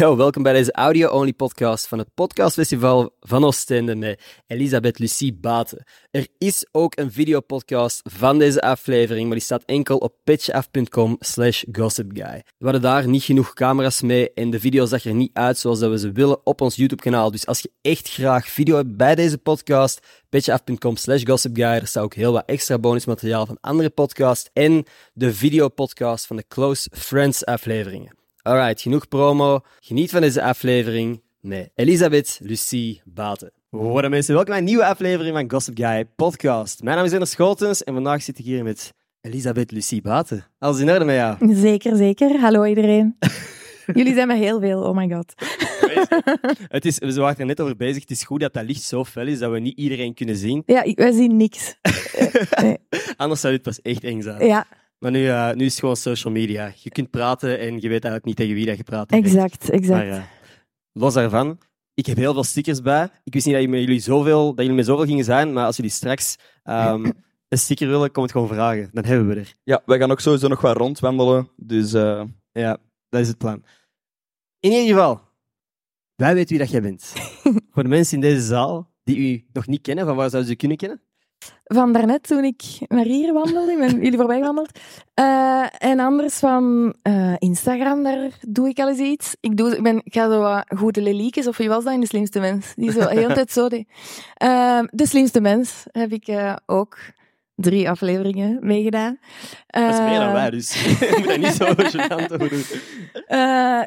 Yo, welkom bij deze audio-only podcast van het podcastfestival van Oostende met Elisabeth Lucie Baten. Er is ook een videopodcast van deze aflevering, maar die staat enkel op pitchaf.com slash gossipguy. We hadden daar niet genoeg camera's mee en de video zag er niet uit zoals dat we ze willen op ons YouTube-kanaal. Dus als je echt graag video hebt bij deze podcast, pitchaf.com slash gossipguy. Er staat ook heel wat extra bonusmateriaal van andere podcasts en de videopodcast van de Close Friends afleveringen. Alright, genoeg promo. Geniet van deze aflevering met Elisabeth Lucie Baten. Hoi mensen, welkom bij een nieuwe aflevering van Gossip Guy podcast. Mijn naam is Ender Schotens en vandaag zit ik hier met Elisabeth Lucie Baten. Alles in orde met jou? Zeker, zeker. Hallo iedereen. Jullie zijn me heel veel, oh my god. Het is, we waren er net over bezig. Het is goed dat dat licht zo fel is dat we niet iedereen kunnen zien. Ja, ik- wij zien niks. Eh, nee. Anders zou dit pas echt eng zijn. Ja, Maar nu, eh, nu is het gewoon social media. Je kunt praten en je weet eigenlijk niet tegen wie dat je praat. hebt. exact, exact. Maar eh, los daarvan, ik heb heel veel stickers bij. Ik wist niet dat jullie, zoveel, dat jullie met zoveel gingen zijn, maar als jullie straks ehm, een sticker willen, kom het gewoon vragen. Dan hebben we er. Ja, wij gaan ook sowieso nog wat rondwandelen. Dus eh, Ja, dat is het plan. In ieder geval, wij weten wie dat jij bent. Voor de mensen in deze zaal die u nog niet kennen, van waar zouden ze u kunnen kennen? Van daarnet, toen ik naar hier wandelde, ik ben jullie voorbij gewandeld. Eh, en anders van eh, Instagram, daar doe ik al eens iets. Ik, doe, ik, ben, ik ga zo wat goede leliekjes, of wie was dat in De Slimste Mens? Die zo de hele tijd zo deed. Eh, de Slimste Mens heb ik ook drie afleveringen meegedaan. Dat is meer dan wij, dus je moet dat niet zo gênant over doen.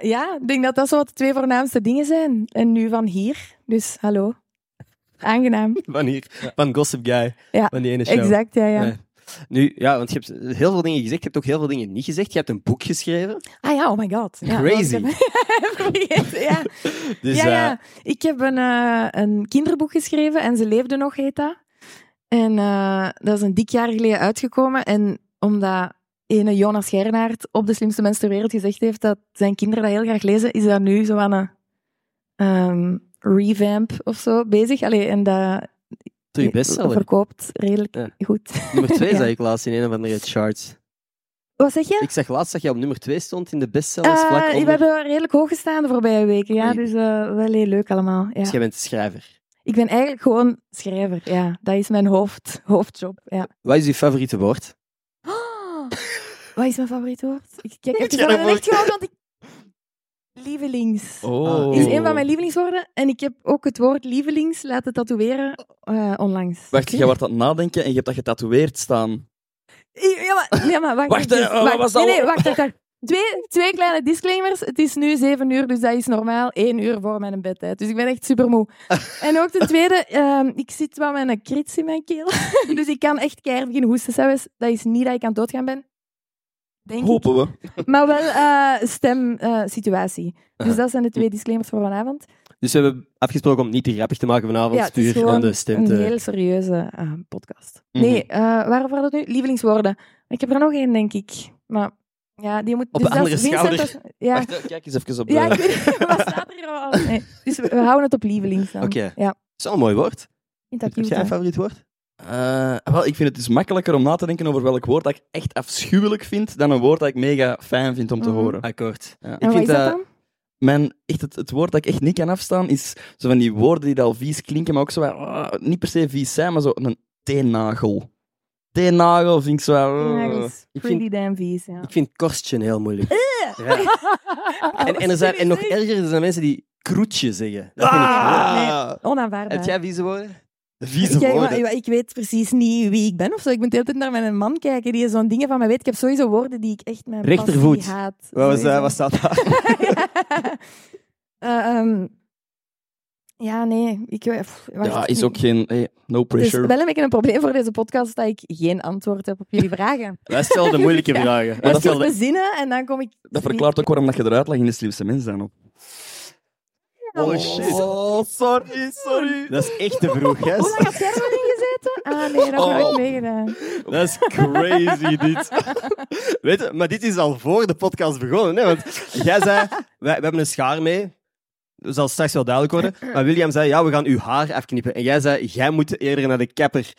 Ja, ik denk dat dat zo wat de twee voornaamste dingen zijn. En nu van hier. Dus hallo. Aangenaam. Van hier, van Gossip Guy, Ja, van die ene show. Exact, ja, ja. Nee. Nu, ja, want je hebt heel veel dingen gezegd. Je hebt ook heel veel dingen niet gezegd. Je hebt een boek geschreven. Ah ja, oh my god. Ja, Crazy. heb ja. Dus ja, eh, ja. Ik heb een, eh, een kinderboek geschreven en ze leefde nog, heet dat. En eh, dat is een dik jaar geleden uitgekomen. En omdat ene Jonas Gernaert op De Slimste Mens ter Wereld gezegd heeft dat zijn kinderen dat heel graag lezen, is dat nu zo aan een ehm, revamp of zo bezig. Allee, en dat bestseller. verkoopt redelijk Ja. goed. Nummer twee Ja. zag ik laatst in een of andere charts. Wat zeg je? Ik zag laatst dat je op nummer twee stond in de bestsellers. Eh, vlak we onder. hebben redelijk hoog gestaan de voorbije weken, ja. Dus eh, wel heel leuk allemaal. Ja. Dus jij bent schrijver. Ik ben eigenlijk gewoon schrijver, ja. Dat is mijn hoofd, hoofdjob, ja. Wat is je favoriete woord? Wat is mijn favoriet woord? Ik kijk even naar ervoor- echtgenoot, want ik... Lievelings. oh. Is een van mijn lievelingswoorden. En ik heb ook het woord lievelings laten tatoeëren eh, onlangs. Wacht, jij wordt aan het nadenken en je hebt dat getatoeëerd staan. Ja, maar, ja, maar wacht. Wacht, hè, wat was dat? Nee, nee, wacht, wacht, wacht. Twee, twee kleine disclaimers. Het is nu zeven uur, dus dat is normaal één uur voor mijn bedtijd. Dus ik ben echt super moe. En ook ten tweede, ehm, ik zit wel met een krits in mijn keel. dus ik kan echt keihard beginnen hoesten zelfs. Dat is niet dat ik aan het doodgaan ben. Denk ik. Hopen we. Maar wel eh stemsituatie. dus dat zijn de twee disclaimers voor vanavond. Dus we hebben afgesproken om niet te grappig te maken vanavond. Ja, puur de stem een te... heel serieuze eh, podcast. Mhm. Nee, eh waarover had het nu? Lievelingswoorden. Ik heb er nog één, denk ik. Maar ja, die moet... Op dus een andere Vincent schouder. als- ja, Wacht, kijk eens even op de... ja, ik weet niet, wat staat er hier al? Nee. Dus we, we houden het op lievelings. Oké. Ja, Dat is wel een mooi woord. Heb jij een favoriet woord? Eh, wel, ik vind het dus makkelijker om na te denken over welk woord dat ik echt afschuwelijk vind, dan een woord dat ik mega fijn vind om te Mhm. horen. Akkoord. Ja. En Ik wat vind is dat dat... dan? Mijn, echt het, het woord dat ik echt niet kan afstaan, is zo van die woorden die al vies klinken, maar ook zo ah, niet per se vies zijn, maar zo een teennagel. Teennagel vind ik zo... wat, Ja, dat is ik pretty vind- damn vies, ja. Ik vind korstje heel moeilijk. Ja. En, en, er zijn, en nog erger, er zijn mensen die kroetje zeggen. Dat vind ik Ah. Onaanvaardbaar. Heb jij vieze woorden? Vieze Kijk, maar, ik weet precies niet wie ik ben of zo. Ik moet de hele tijd naar mijn man kijken die zo'n dingen van mij weet. Ik heb sowieso woorden die ik echt mijn Rechtervoet. haat. Wat, was, Sowieso. eh, wat staat daar? Eh, ehm, ja, nee. Ik, pff, wacht, Ja, is ook geen... Hey, no Het is pressure. wel een beetje een probleem voor deze podcast dat ik geen antwoord heb op jullie vragen. Wij stellen de moeilijke Ja. vragen. Wij Ik moet stellen... bezinnen en dan kom ik... Dat verklaart ook waarom dat je eruit lag in de slimste mens dan op. Oh shit. Oh, sorry, sorry. Dat is echt te vroeg, hè? Hoe lang had jij erin gezeten? Ah nee, dat heb ik Oh. nooit meegedaan. Dat is crazy, dit. Weet je, maar dit is al voor de podcast begonnen, hè? Want jij zei, wij, we hebben een schaar mee. Dat zal straks wel duidelijk worden. Maar William zei, ja, we gaan uw haar afknippen. En jij zei, jij moet eerder naar de kapper.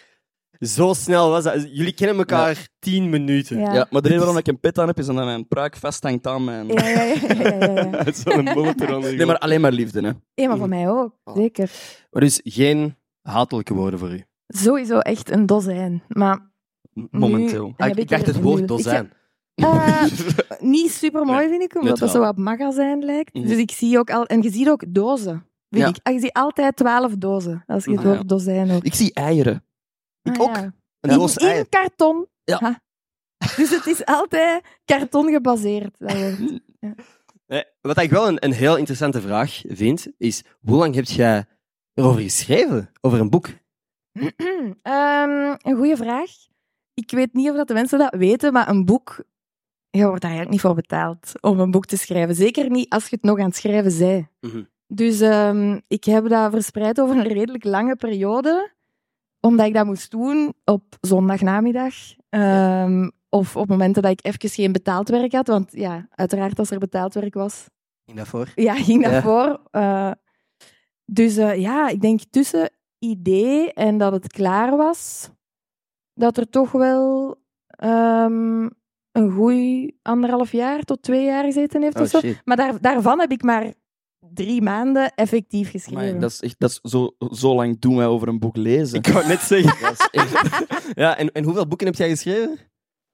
Zo snel was dat. Jullie kennen elkaar tien minuten. Ja. Ja, maar de reden waarom ik een pet aan heb, is omdat mijn pruik vasthangt aan mijn... Ja, ja, ja, ja, ja, ja. Zo'n boter Nee, maar alleen maar liefde, hè. Ja, maar voor mij ook. Zeker. Maar dus geen hatelijke woorden voor u. Sowieso echt een dozijn. Maar Momenteel. Nu Ah, heb ik, ik dacht het woord nu- dozijn. Eh, niet super mooi, vind ik, omdat dat zo neutraal. op magazijn lijkt. Mhm. Dus ik zie ook al... En je ziet ook dozen. Vind Ja. ik. Ah, je ziet altijd twaalf dozen, als je het Ah, ja. woord dozijn hoort. Ik zie eieren. Ik Ah, ook. ja. Een In, los in ei. karton. Ja. Ha. Dus het is altijd karton gebaseerd. Dat. Eh, Wat ik wel een, een heel interessante vraag vind, is hoe lang heb jij erover geschreven? Over een boek? Ehm, een goede vraag. Ik weet niet of dat de mensen dat weten, maar een boek... Je wordt daar eigenlijk niet voor betaald om een boek te schrijven. Zeker niet als je het nog aan het schrijven bent. Mhm. Dus ehm, ik heb dat verspreid over een redelijk lange periode, omdat ik dat moest doen op zondagnamiddag. Ehm, of op momenten dat ik even geen betaald werk had. Want ja, uiteraard als er betaald werk was, Ging dat voor? ja, ging dat Ja. voor. Eh, dus eh, ja, ik denk tussen idee en dat het klaar was, dat er toch wel ehm, een goeie anderhalf jaar tot twee jaar gezeten heeft Oh of zo. Maar daar, daarvan heb ik maar drie maanden effectief Maar geschreven. dat is echt, dat is zo, zo lang doen wij over een boek lezen. Ik wou net zeggen. Dat is echt... Ja, en, en hoeveel boeken heb jij geschreven?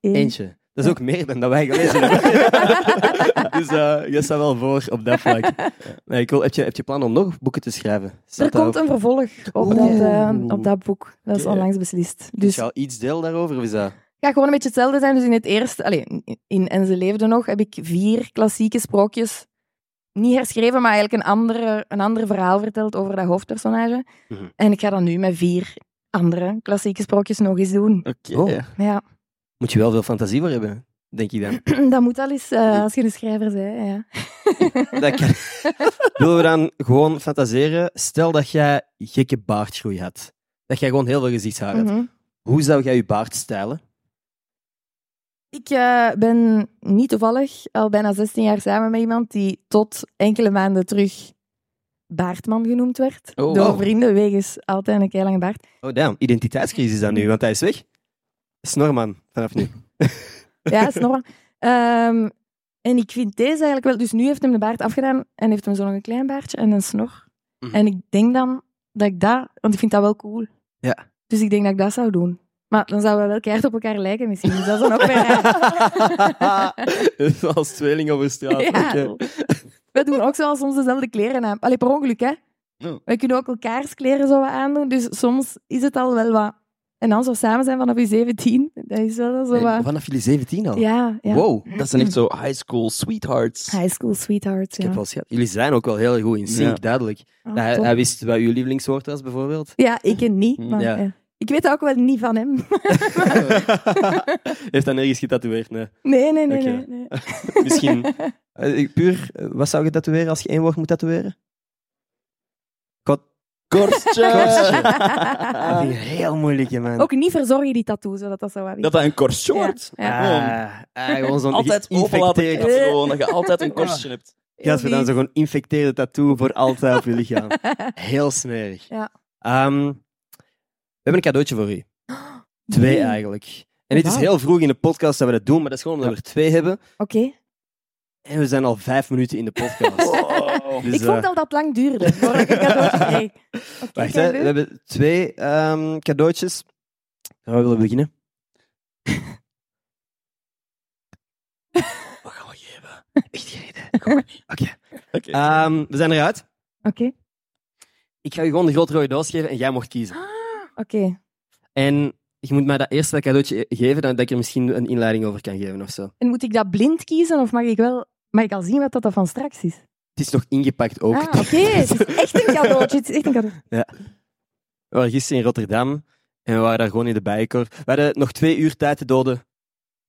Eén. Eentje. Dat is ook meer dan dat wij gelezen hebben. dus eh je staat wel voor op dat vlak. Nee, ik wil, heb, je, heb je plan om nog boeken te schrijven? Staat Er komt een vervolg op, dat, eh, op dat boek. Dat is onlangs beslist. Dus Dus je al iets deel daarover? Of is dat... het gaat gewoon een beetje hetzelfde zijn. Dus in het eerste, allez, in En ze leefde nog, heb ik vier klassieke sprookjes niet herschreven, maar eigenlijk een, andere, een ander verhaal verteld over dat hoofdpersonage. Mhm. En ik ga dat nu met vier andere klassieke sprookjes nog eens doen. Oké. Oh. Ja, Moet je wel veel fantasie voor hebben, denk ik dan. dat moet al eens eh, als je een schrijver bent. Ja. Dat kan... Willen we dan gewoon fantaseren? Stel dat jij gekke baardgroei had. Dat jij gewoon heel veel gezichtshaar had. Mhm. Hoe zou jij je baard stijlen? Ik eh, ben niet toevallig al bijna 16 jaar samen met iemand die tot enkele maanden terug Baardman genoemd werd. Oh. door vrienden, wegens altijd een keilange baard. Oh, damn. Identiteitscrisis dan nu, want hij is weg. Snorman, vanaf nu. Ja, snor. Ehm en ik vind deze eigenlijk wel... Dus nu heeft hem de baard afgedaan en heeft hem zo nog een klein baardje en een snor. Mhm. En ik denk dan dat ik dat... Want ik vind dat wel cool. Ja. Dus ik denk dat ik dat zou doen. Maar dan zouden we wel keihard op elkaar lijken misschien. Dus dat is dan ook weer raar. Als tweeling over straat. Ja. Oké. We doen ook zoals soms dezelfde kleren aan. Allee, per ongeluk, hè. Oh. We kunnen ook elkaars kleren zo wat aandoen. Dus soms is het al wel wat... En dan zo samen zijn vanaf je 17, dat is wel zo wat... Vanaf jullie 17 al? Ja, ja. Wow. Dat zijn echt zo high school sweethearts. High school sweethearts, Ik ja. heb wel schat. Jullie zijn ook wel heel goed in sync, Ja. duidelijk. Ah, hij, top. hij wist wat uw lievelingswoord was, bijvoorbeeld. Ja, ik en niet. Maar, Ja. Ja. Ik weet ook wel niet van hem. Heeft dat nergens getatoeëerd? Nee. Nee, nee, nee. Nee, nee. Misschien. Eh, puur, eh, wat zou je tatoeëren als je één woord moet tatoeëren? God. Korstje! Korstje. Dat vind ik heel moeilijk, man. Ook niet verzorgen die tattoo, zodat dat zo wat Dat dat een korstje wordt. Ja. Ah, ah, gewoon zo'n Altijd gewoon, dat je altijd een korstje hebt. Ja, als we dan zo'n gewoon infecteerde tattoo voor altijd op je lichaam. Heel smerig. Ja. Ehm, hebben een cadeautje voor u. Twee Nee. eigenlijk. En het is heel vroeg in de podcast dat we dat doen, maar dat is gewoon omdat we er twee hebben. Oké. En we zijn al vijf minuten in de podcast. Oh. Dus, ik vond eh, al dat het lang duurde voordat ik een cadeautje kreeg. Wacht, hè. we doen? hebben twee ehm, cadeautjes. Gaan we willen beginnen? Wat gaan we geven? Echt geen idee. Oké. Oké. Ehm, we zijn eruit. Oké. Ik ga je gewoon de grote rode doos geven en jij mocht kiezen. Oké. En je moet mij dat eerste cadeautje geven, dan dat ik er misschien een inleiding over kan geven of zo. En moet ik dat blind kiezen of mag ik wel... Mag ik al zien wat dat van straks is? Het is nog ingepakt ook. Ah, oké. Het is echt een cadeautje. Het is echt een cadeau. We waren gisteren in Rotterdam en we waren daar gewoon in de bijenkorf. We hadden nog twee uur tijd te doden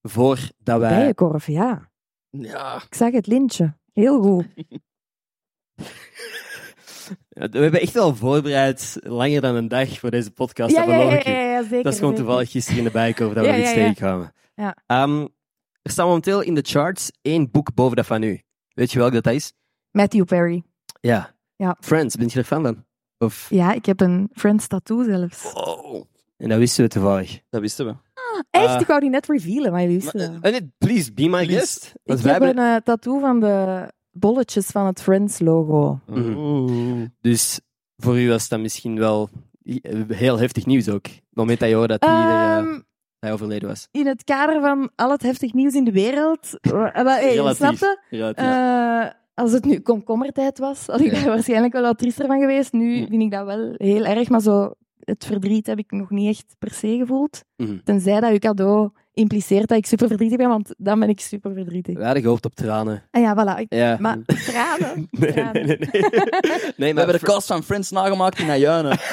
voordat wij... Bijenkorf, ja. Ja. Ik zag het lintje. Heel goed. We hebben echt wel voorbereid, langer dan een dag voor deze podcast. Ja, dat ja, ja, zeker. Dat is gewoon zeker. toevallig gisteren in de bijenkorf dat we Ja, er iets ja, tegenkwamen. Ehm, er staat momenteel in de charts één boek boven dat van u. Weet je welk dat is? Matthew Perry. Ja. Ja. Friends, ben je er fan van? Of... Ja, ik heb een Friends tattoo zelfs. Oh. En dat wisten we toevallig. Dat wisten we. Echt? Ah. ik wou die net revealen, maar jullie wisten dat. Eh, nee, please, be my Please. guest. Want Ik heb hebben... een eh, tattoo van de bolletjes van het Friends-logo. Mhm. Dus voor u was dat misschien wel heel heftig nieuws ook. Het moment dat je hoorde dat hij, eh, Ehm, hij overleden was. in het kader van al het heftig nieuws in de wereld... eh, hey, Relatief. snapte? Eh, als het nu komkommertijd was, had ik Ja. daar waarschijnlijk wel wat triester van geweest. Nu Hm. vind ik dat wel heel erg, maar zo het verdriet heb ik nog niet echt per se gevoeld. Mhm. Tenzij dat uw cadeau impliceert dat ik super verdrietig ben, want dan ben ik super verdrietig. We hadden gehoopt op tranen. Ah ja, voilà. Ik- Ja. Maar tranen. Nee, nee, nee. nee. nee We maar hebben de cast van Friends nagemaakt in Ajuinen.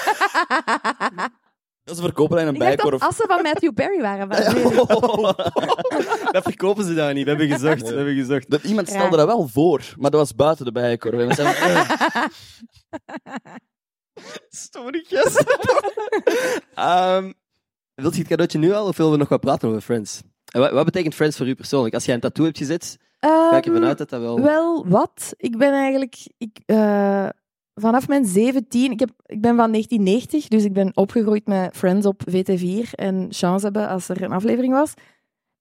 Dat is verkopen in een Ik dacht dat bijkorf. assen van Matthew Perry waren. Van nee. dat verkopen ze daar niet. We hebben gezocht. We hebben gezocht. Dat, iemand Ja. stelde dat wel voor, maar dat was buiten de bijenkorf. En we eh, Storytjes. um, wilt je het cadeautje nu al of willen we nog wat praten over Friends? En wat, wat betekent Friends voor u persoonlijk? Als jij een tattoo hebt gezet, ga ik ervan Ehm, uit dat dat wel... Wel wat. Ik ben eigenlijk ik, eh, vanaf mijn 17, ik, heb, ik ben van 1990, dus ik ben opgegroeid met Friends op VT4 en chance hebben als er een aflevering was.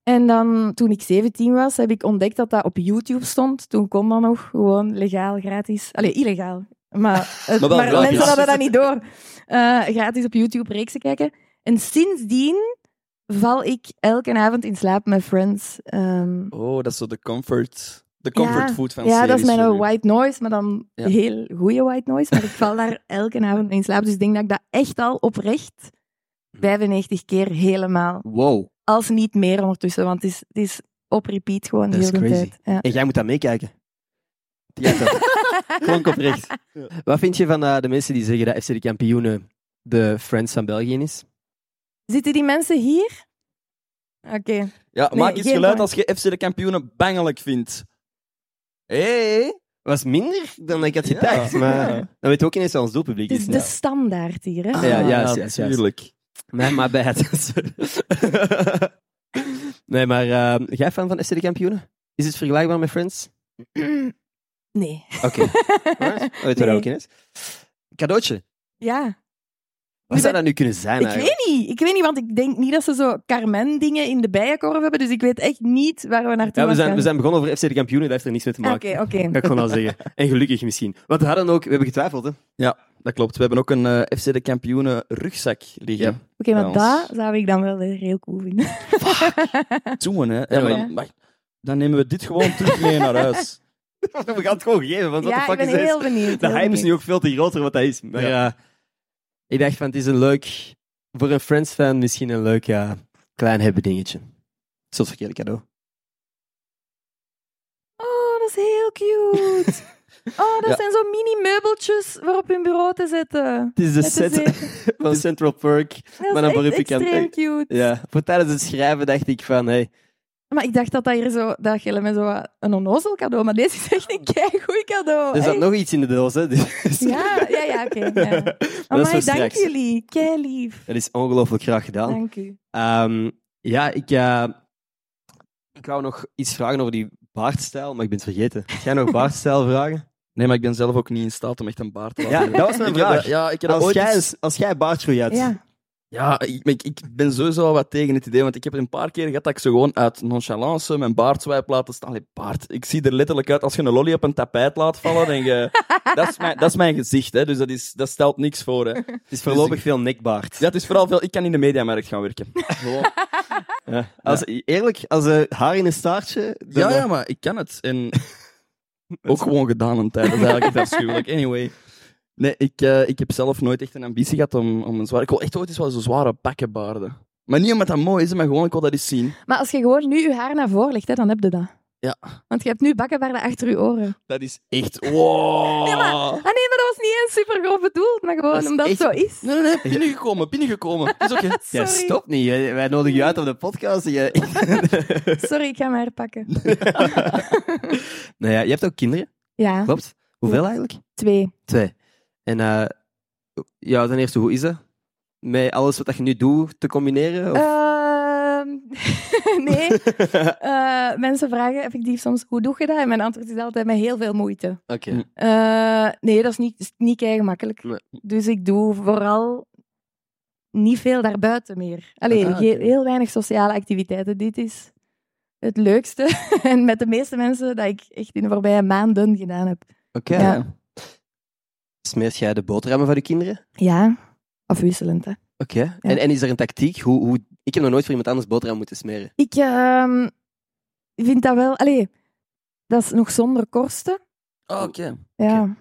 En dan, toen ik 17 was, heb ik ontdekt dat dat op YouTube stond. Toen kon dat nog gewoon legaal, gratis. Allee, illegaal. Maar, het- Maar mensen hadden dat niet door. Eh, gratis op YouTube reeksen kijken. En sindsdien val ik elke avond in slaap met Friends. Ehm, Oh, dat is zo de comfort, de comfort Ja. food van ja, dat is mijn white noise, maar dan Ja. heel goede white noise. Maar ik val daar elke avond in slaap. Dus ik denk dat ik dat echt al oprecht 95 keer helemaal, Wow. als niet meer ondertussen, want het is, het is op repeat gewoon Dat is heel de crazy. tijd. Ja. En jij moet dat meekijken. Ja, toch. Klonk oprecht. Wat vind je van eh, de mensen die zeggen dat FC de kampioenen de Friends van België is? Zitten die mensen hier? Oké. Ja, Nee, maak eens geluid als je FC de kampioenen bangelijk vindt. Hé? Was minder dan ik had Ja. gedacht, maar Ja. dan weet je ook ineens wat ons doelpubliek Het is. is de standaard hier, hè? Ja, ja, Ah, juist, juist, juist. natuurlijk. Nee, maar bij het. Nee, maar uh, jij fan van FC de kampioenen? Is het vergelijkbaar met Friends? Nee. Oké. Alright. Weet je wat dat Nee. ook in is? Cadeautje. Ja. Wat zou dat nu kunnen zijn Ik eigenlijk? weet niet. Ik weet niet, want ik denk niet dat ze zo Carmen-dingen in de bijenkorf hebben. Dus ik weet echt niet waar we naartoe Ja, we, zijn, gaan. we zijn begonnen over FC de kampioenen, dat heeft er niets mee te maken. Oké, oké. Kan ik gewoon al zeggen. En gelukkig misschien. Want we hadden ook, we hebben getwijfeld, hè? Dat klopt. We hebben ook een eh, FC de kampioenen rugzak liggen. Ja. Oké, maar bij ons. dat zou ik dan wel heel cool vinden. Doen, hè. Ja, Ja, maar maar- dan nemen we dit gewoon terug mee naar huis. We gaan het gewoon geven, want wat de ja, ik fuck ben is heel benieuwd. De heel hype is nu ook veel te groter wat dat is. Maar Ja. ik dacht van, het is een leuk... Voor een Friends-fan misschien een leuk, ja, klein hebben dingetje. Het is het verkeerde cadeau. Oh, dat is heel cute. Oh, dat Ja. zijn zo mini-meubeltjes voor op hun bureau te zetten. Het is de Met set van Central Park. Dat Maar is dan voor je extreem cute. Ja, voor tijdens het schrijven dacht ik van, hey, Maar ik dacht dat dat hier zo, dat je met zo een onnozel cadeau, maar deze is echt een keigoed cadeau. er zat echt. nog iets in de doos, hè. Dus- Ja, ja, ja, oké. ja. Maar voor dank straks. jullie. Kei lief. Dat is ongelooflijk graag gedaan. Dank u. Ehm, ja, ik, eh, ik wou nog iets vragen over die baardstijl, maar ik ben het vergeten. Ga jij nog baardstijl vragen? Nee, maar ik ben zelf ook niet in staat om echt een baard te laten Ja, dat was mijn heb vraag. ja, ik heb Als ooit jij, als jij baardgroei had, Ja. Ja, ik, ik, ik ben sowieso al wat tegen het idee, want ik heb er een paar keer gehad dat ik zo gewoon uit nonchalance mijn baardswijp laten staan. Allee, baard. Ik zie er letterlijk uit als je een lolly op een tapijt laat vallen. En je, dat, is mijn, dat is mijn gezicht, hè, dus dat, is, dat stelt niks voor. Hè. het is voorlopig veel nekbaard. Ja, het is vooral veel... Ik kan in de mediamarkt gaan werken. Gewoon. Ja. Als, Eerlijk, als een haar in een staartje... Ja, ja, maar ik kan het. En ook gewoon gedaan een tijd. Dat is eigenlijk afschuwelijk. Anyway. Nee, ik, eh, ik heb zelf nooit echt een ambitie gehad om, om een zware... Ik wil echt ooit eens wel zo'n zware bakkenbaarden. Maar niet omdat dat mooi is, maar gewoon ik wil dat eens zien. Maar als je gewoon nu je haar naar voren legt, hè, dan heb je dat. Ja. Want je hebt nu bakkenbaarden achter je oren. Dat is echt... Wow! Ja, maar- Ah nee, maar dat was niet eens super grof bedoeld, maar gewoon omdat het zo is. Nee, nee, nee. Binnengekomen, binnengekomen. Is oké. Ja, stop niet. hè. Wij nodigen je uit op de podcast. Sorry, ik ga me herpakken. nou ja, je hebt ook kinderen, Ja, klopt? Hoeveel eigenlijk? twee. Twee. En eh, ja, ten eerste, hoe is dat? Met alles wat je nu doet te combineren? Of? Ehm, nee. Eh, mensen vragen effectief soms, hoe doe je dat? En mijn antwoord is altijd met heel veel moeite. Oké. Eh, nee, dat is niet, is niet kei gemakkelijk. Nee. Dus ik doe vooral niet veel daarbuiten meer. Allee, Ah, heel weinig sociale activiteiten. Dit is het leukste. en met de meeste mensen dat ik echt in de voorbije maanden gedaan heb. Oké. Ja. Smeert jij de boterhammen van je kinderen? Ja, afwisselend. Hè. Oké. En, en is er een tactiek? Hoe, hoe... Ik heb nog nooit voor iemand anders boterham moeten smeren. Ik ehm, vind dat wel... Allee, dat is nog zonder korsten. Oh, Oké. Ja.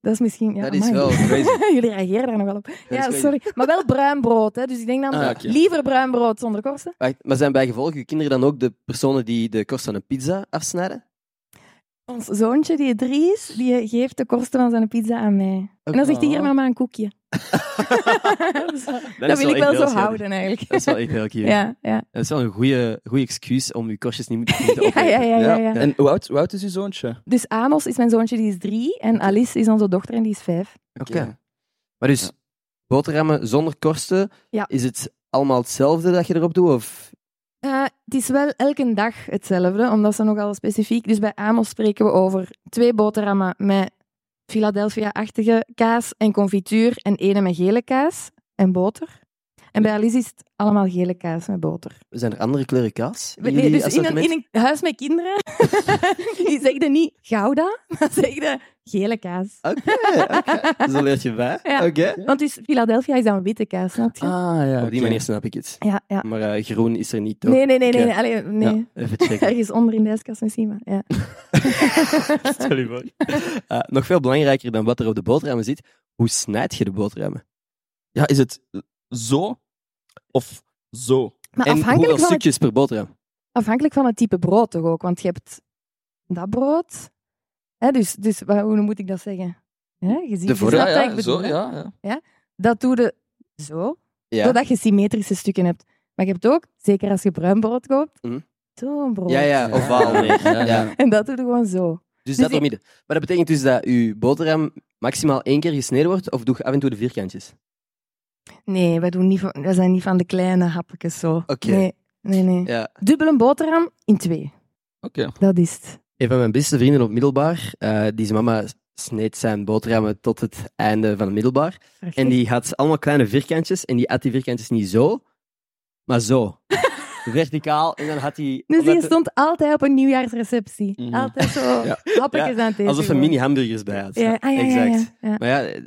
Dat is misschien... Ja, dat is amai. wel crazy. Jullie reageren daar nog wel op. Ja, sorry. Maar wel bruin brood. Hè. Dus ik denk dan Ah, liever bruin brood zonder korsten. Wacht, maar zijn bij gevolg je kinderen dan ook de personen die de korst van een pizza afsnijden? Ons zoontje, die drie is, die geeft de korsten van zijn pizza aan mij. En dan zegt hij, hier mama een koekje. Dat wil ik wel zo houden, eigenlijk. Dat is wel echt heel cute. Ja, ja. Dat is wel een goede excuus om je korstjes niet te opeten. ja, ja, ja, ja. En hoe oud, hoe oud is uw zoontje? Dus Amos is mijn zoontje, die is drie. En Alice is onze dochter en die is vijf. Oké. Maar dus, boterhammen zonder korsten, Ja. is het allemaal hetzelfde dat je erop doet? Of... Eh, het is wel elke dag hetzelfde, omdat ze nogal specifiek... Dus bij Amos spreken we over twee boterhammen met Philadelphia-achtige kaas en confituur en ene met gele kaas en boter. En bij Alice is het allemaal gele kaas met boter. Zijn er andere kleuren kaas? in Nee, dus in een, assortiment? in een huis met kinderen, die zeggen niet Gouda, maar zeggen gele kaas. Oké, oké. Zo leert je bij. Ja. Oké. Want dus Philadelphia is dan witte kaas, snap je? Ah, ja. Op die manier snap ik het. Ja, ja. Maar eh, groen is er niet, toch? Nee, nee, nee, nee. Nee. Allee, nee. Ja, even checken. Ergens onder in de ijskast misschien, maar ja. Stel je voor. Eh, nog veel belangrijker dan wat er op de boterhammen zit, hoe snijd je de boterhammen? Ja, is het zo of zo? Maar en afhankelijk hoeveel van, het, stukjes per boterham? afhankelijk van het type brood toch ook, want je hebt dat brood. Hè, dus, dus wat- hoe moet ik dat zeggen? Ja, je ziet, De voor- Ja, ja, bedoel, zo, hè? ja, ja. Dat doe je zo, Ja, zodat je symmetrische stukken hebt. Maar je hebt ook, zeker als je bruin brood koopt, Mhm. zo'n brood. ja, ja ovaal. Ja, ja. Ja. En dat doe je gewoon zo. Dus Dus dat ik- midden. Maar dat betekent dus dat je boterham maximaal één keer gesneden wordt, of doe je af en toe de vierkantjes? Nee, wij, doen niet van, wij zijn niet van de kleine hapjes zo. Oké. Nee, nee, nee. Ja. Dubbele boterham in twee. Oké. Dat is het. Een van mijn beste vrienden op middelbaar, eh, die zijn mama sneed zijn boterhammen tot het einde van het middelbaar. En die had allemaal kleine vierkantjes, en die had die vierkantjes niet zo, maar zo. Verticaal, en dan had hij... Dus de- stond altijd op een nieuwjaarsreceptie. Mhm. Altijd zo Ja. hapjes aan het eten. Alsof er gewoon. mini hamburgers bij had. Ja, ah, ja, ja, exact. ja, ja. Maar ja,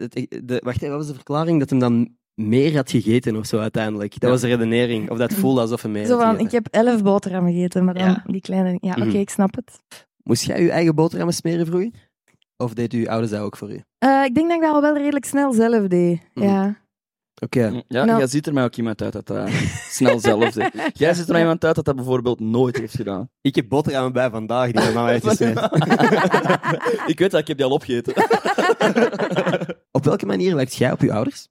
de, wacht even, wat was de verklaring? Dat hem dan meer had gegeten of zo uiteindelijk. Dat Ja. was de redenering. Of dat voelde alsof hij meer Zo had van, gegeten. ik heb elf boterhammen gegeten, maar dan Ja. die kleine... Ja, oké, Mhm. ik snap het. Moest jij je eigen boterhammen smeren vroeger? Of deed uw ouders dat ook voor u? Eh, ik denk dat ik dat al wel redelijk snel zelf deed. Mhm. Ja. Oké. Ja, Nou. jij ziet er mij ook iemand uit dat dat snel zelf deed. Jij ziet er mij iemand uit dat dat bijvoorbeeld nooit heeft gedaan. Ik heb boterhammen bij vandaag die mijn mama heeft gesmeerd. ik weet dat, ik heb die al opgegeten. op welke manier lijkt jij op je ouders?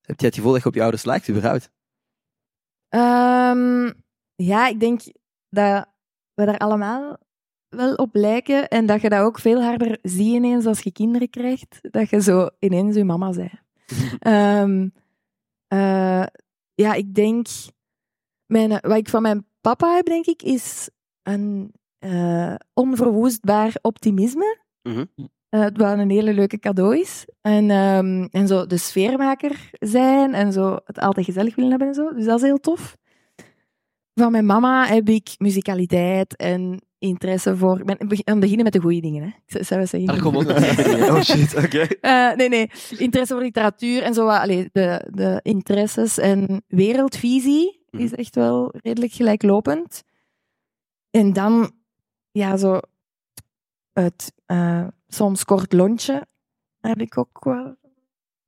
Heb jij het gevoel dat je op je ouders lijkt, überhaupt? Ehm, ja, ik denk dat we daar allemaal wel op lijken. En dat je dat ook veel harder ziet ineens als je kinderen krijgt. Dat je zo ineens je mama zei. Ehm, eh, ja, ik denk... Mijn, wat ik van mijn papa heb, denk ik, is een eh, onverwoestbaar optimisme. Eh, het wat een hele leuke cadeau is. En, ehm, en zo de sfeermaker zijn en zo het altijd gezellig willen hebben en zo. Dus dat is heel tof. Van mijn mama heb ik muzikaliteit en interesse voor... Ik ben aan het beginnen met de goede dingen, hè. Zou- zou zeggen. Daar ook een Oh shit, oké. Eh, nee, nee. Interesse voor literatuur en zo. wat- Allee, de, de interesses en wereldvisie Mhm. is echt wel redelijk gelijklopend. En dan, ja, zo het eh, soms kort lontje heb ik ook wel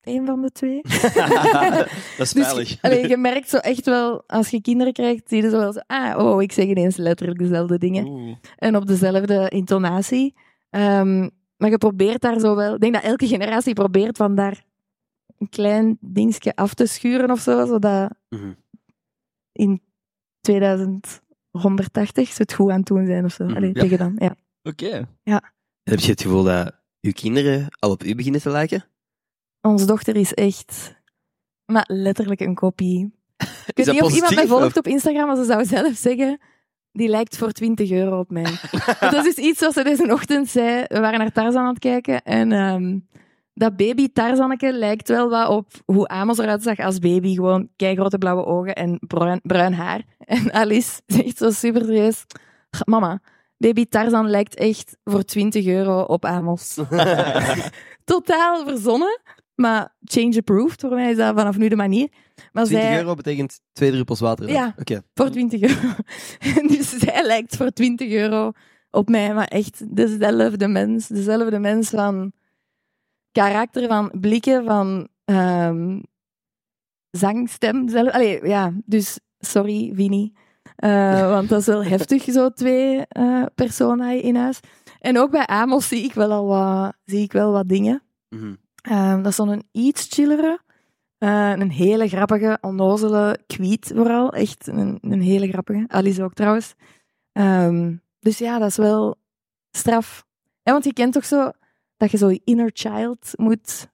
een van de twee. dat is Dus veilig. allee, je merkt zo echt wel, als je kinderen krijgt, zie je zo wel zo, ah, oh, ik zeg ineens letterlijk dezelfde dingen Oeh. en op dezelfde intonatie. Ehm, maar je probeert daar zo wel... Ik denk dat elke generatie probeert van daar een klein dingetje af te schuren of zo, zodat Mhm. in 2180 ze het goed aan het doen zijn of zo. Mhm. Allee, Ja. tegen dan, ja. Oké. Heb je het gevoel dat uw kinderen al op u beginnen te lijken? Onze dochter is echt... Maar letterlijk een kopie. Ik weet niet of iemand mij volgt of? op Instagram, maar ze zou zelf zeggen... Die lijkt voor 20 euro op mij. dat is dus iets zoals ze deze ochtend zei. We waren naar Tarzan aan het kijken en ehm, dat baby Tarzanneke lijkt wel wat op hoe Amos eruit zag als baby. Gewoon keigrote blauwe ogen en bruin, bruin haar. En Alice zegt zo super serieus, mama, baby Tarzan lijkt echt voor 20 euro op Amos. Totaal verzonnen, maar change approved. Voor mij is dat vanaf nu de manier. Maar 20 zij, euro betekent twee druppels water. Ja. Oké. Voor 20 euro. dus zij lijkt voor 20 euro op mij, maar echt dezelfde mens. Dezelfde mens van karakter, van blikken, van ehm, zangstem. Zelf. Allee, ja, dus sorry, Vinnie. Eh, want dat is wel heftig, zo twee eh personen in huis. En ook bij Amos zie ik wel al wat, zie ik wel wat dingen. Mhm. Ehm, dat is zo'n iets chillere. Eh, een hele grappige, onnozele kwiet vooral. Echt een, een hele grappige. Alice ook trouwens. Ehm, dus ja, dat is wel straf. Ja, want je kent toch zo dat je zo je inner child moet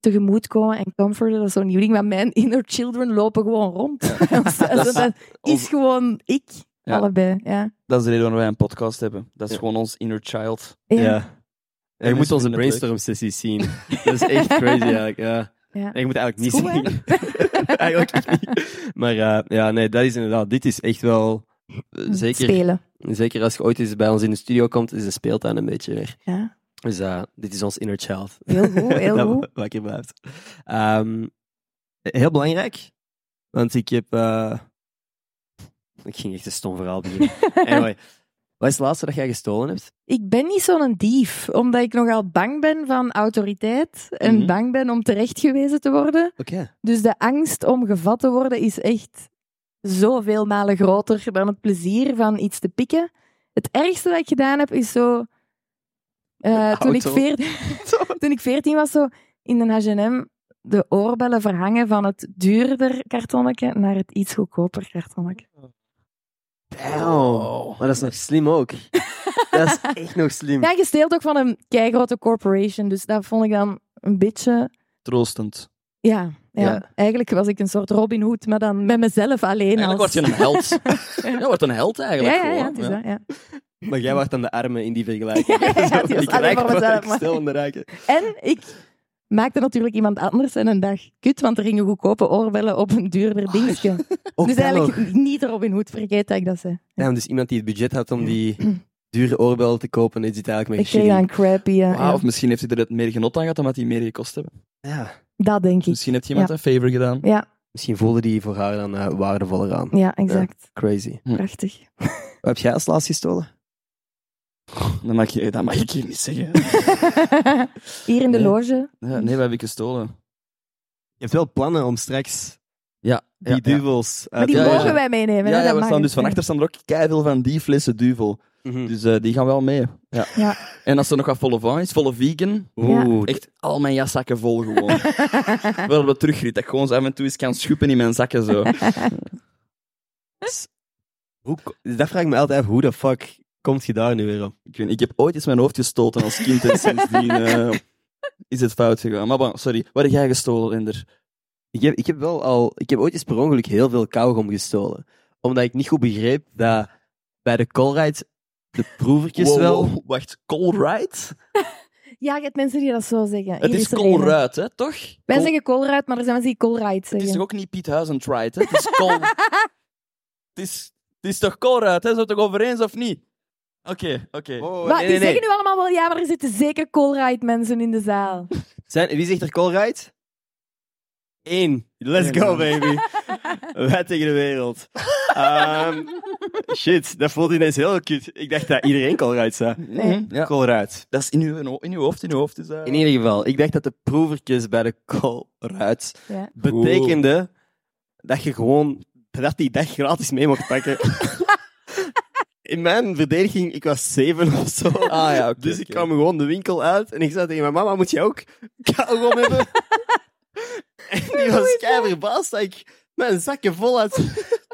tegemoetkomen en comforten. Dat is zo'n nieuw ding. Maar mijn inner children lopen gewoon rond. dat, is- is dat is gewoon ik. Ja. Allebei, ja. Dat is de reden waarom wij een podcast hebben. Dat is Ja. gewoon ons inner child. Ja. En je moet mensen onze vinden het brainstorm sessies zien. Dat is echt crazy eigenlijk. Ja. Ja. Je moet eigenlijk niet goed, zien. eigenlijk niet. Maar eh, ja, nee, dat is inderdaad. Dit is echt wel. eh, Zeker, Spelen. zeker als je ooit eens bij ons in de studio komt, is de speeltuin een beetje weer. Ja. Dus eh, dit is ons inner child. Heel goed, heel dat goed. wakker blijft. Ehm, heel belangrijk, want ik heb. eh, ik ging echt een stom verhaal beginnen. anyway, wat is het laatste dat jij gestolen hebt? Ik ben niet zo'n dief, omdat ik nogal bang ben van autoriteit en Mhm. bang ben om terechtgewezen te worden. Oké. Dus de angst om gevat te worden is echt zoveel malen groter dan het plezier van iets te pikken. Het ergste dat ik gedaan heb is zo. eh, toen, ik veertien, toen ik veertien was, zo in de H&M de oorbellen verhangen van het duurder kartonnetje naar het iets goedkoper kartonnetje. Maar dat is nog slim ook. dat is echt nog slim. Ja, je steelt ook van een keigrote corporation, dus dat vond ik dan een beetje... Troostend. Ja, ja. Ja. eigenlijk was ik een soort Robin Hood, maar dan met mezelf alleen. Eigenlijk als... word je een held. ja, wordt een held Ja, eigenlijk. ja, ja, gewoon, is dat, ja. Maar jij wordt dan de armen in die vergelijking. Ja, ja, rijken. En ik maakte natuurlijk iemand anders en een dag kut, want er gingen goedkope oorbellen op een duurder dingetje. Ook dus eigenlijk nog. niet Robin Hood, vergeet dat ik dat zei. Ja, dus iemand die het budget had om die dure oorbellen te kopen, is het eigenlijk Ik met kreeg shitty. dan crappy, ja. Of misschien heeft hij er het meer genot aan gehad omdat die meer gekost hebben. Ja. Dat denk ik. Misschien heeft iemand Ja. een favor gedaan. Ja, Misschien voelde die voor haar dan eh, waardevoller aan. ja, exact. Crazy. Hm. Prachtig. Wat heb jij als laatst gestolen? Dat mag, je, dat mag ik hier niet zeggen. Hier in de Nee. loge. Ja, nee, wat heb ik gestolen? Je hebt wel plannen om straks Ja, die ja, duvels Maar uit die Ja, ja, mogen ja. wij meenemen. Ja, hè, ja, dat we mag staan dus van achter staan er ook keiveel van die flessen duvel. Mhm. Dus eh, die gaan wel mee. Ja. Ja. En als er nog wat volle van is, volle vegan, Oeh, echt al mijn jaszakken vol gewoon. Wel op de terugrit, dat ik gewoon zo af en toe eens kan schuppen in mijn zakken zo. hoe, ko- dat vraag ik me altijd af, hoe de fuck komt je daar nu weer op? Ik, weet, ik heb ooit eens mijn hoofd gestoten als kind en sindsdien eh, is het fout gegaan. Maar bon, sorry, wat heb jij gestolen, Ender? Ik heb, ik heb wel al, ik heb ooit eens per ongeluk heel veel kauwgom gestolen. Omdat ik niet goed begreep dat bij de Colruyt de proevertjes Wow, wel... wow, Wacht, Colruyt? Ja, je hebt mensen die dat zo zeggen. Het Hier is een. Colruyt, hè, toch? Wij Col- zeggen Colruyt, maar er zijn mensen die Colruyt Het is zeggen. toch ook niet Piet Huizentrijd, hè? Het is Col... het, is, het is toch Colruyt, hè? Zijn we het toch over eens of niet? Oké, oké. Oh, Maar die zeggen nu allemaal wel, ja, maar er zitten zeker Colruyt mensen in de zaal. Zijn, wie zegt er Colruyt? Eén. Let's go, baby. Wij tegen de wereld. Ehm, shit, dat voelt ineens heel kut. Ik dacht dat iedereen Colruyt zei. Nee. Mhm, Ja, Colruyt. dat is in uw, in uw hoofd, in uw hoofd. Is dat... In ieder geval, ik dacht dat de proevertjes bij de Colruyt Ja. betekende dat je gewoon dat die dag gratis mee mocht pakken. In mijn verdediging, ik was zeven of zo. Ah ja, oké. Dus ik kwam gewoon de winkel uit en ik zei tegen mijn mama, moet je ook kauwgom hebben? en die was kei verbaasd dat ik mijn zakken vol had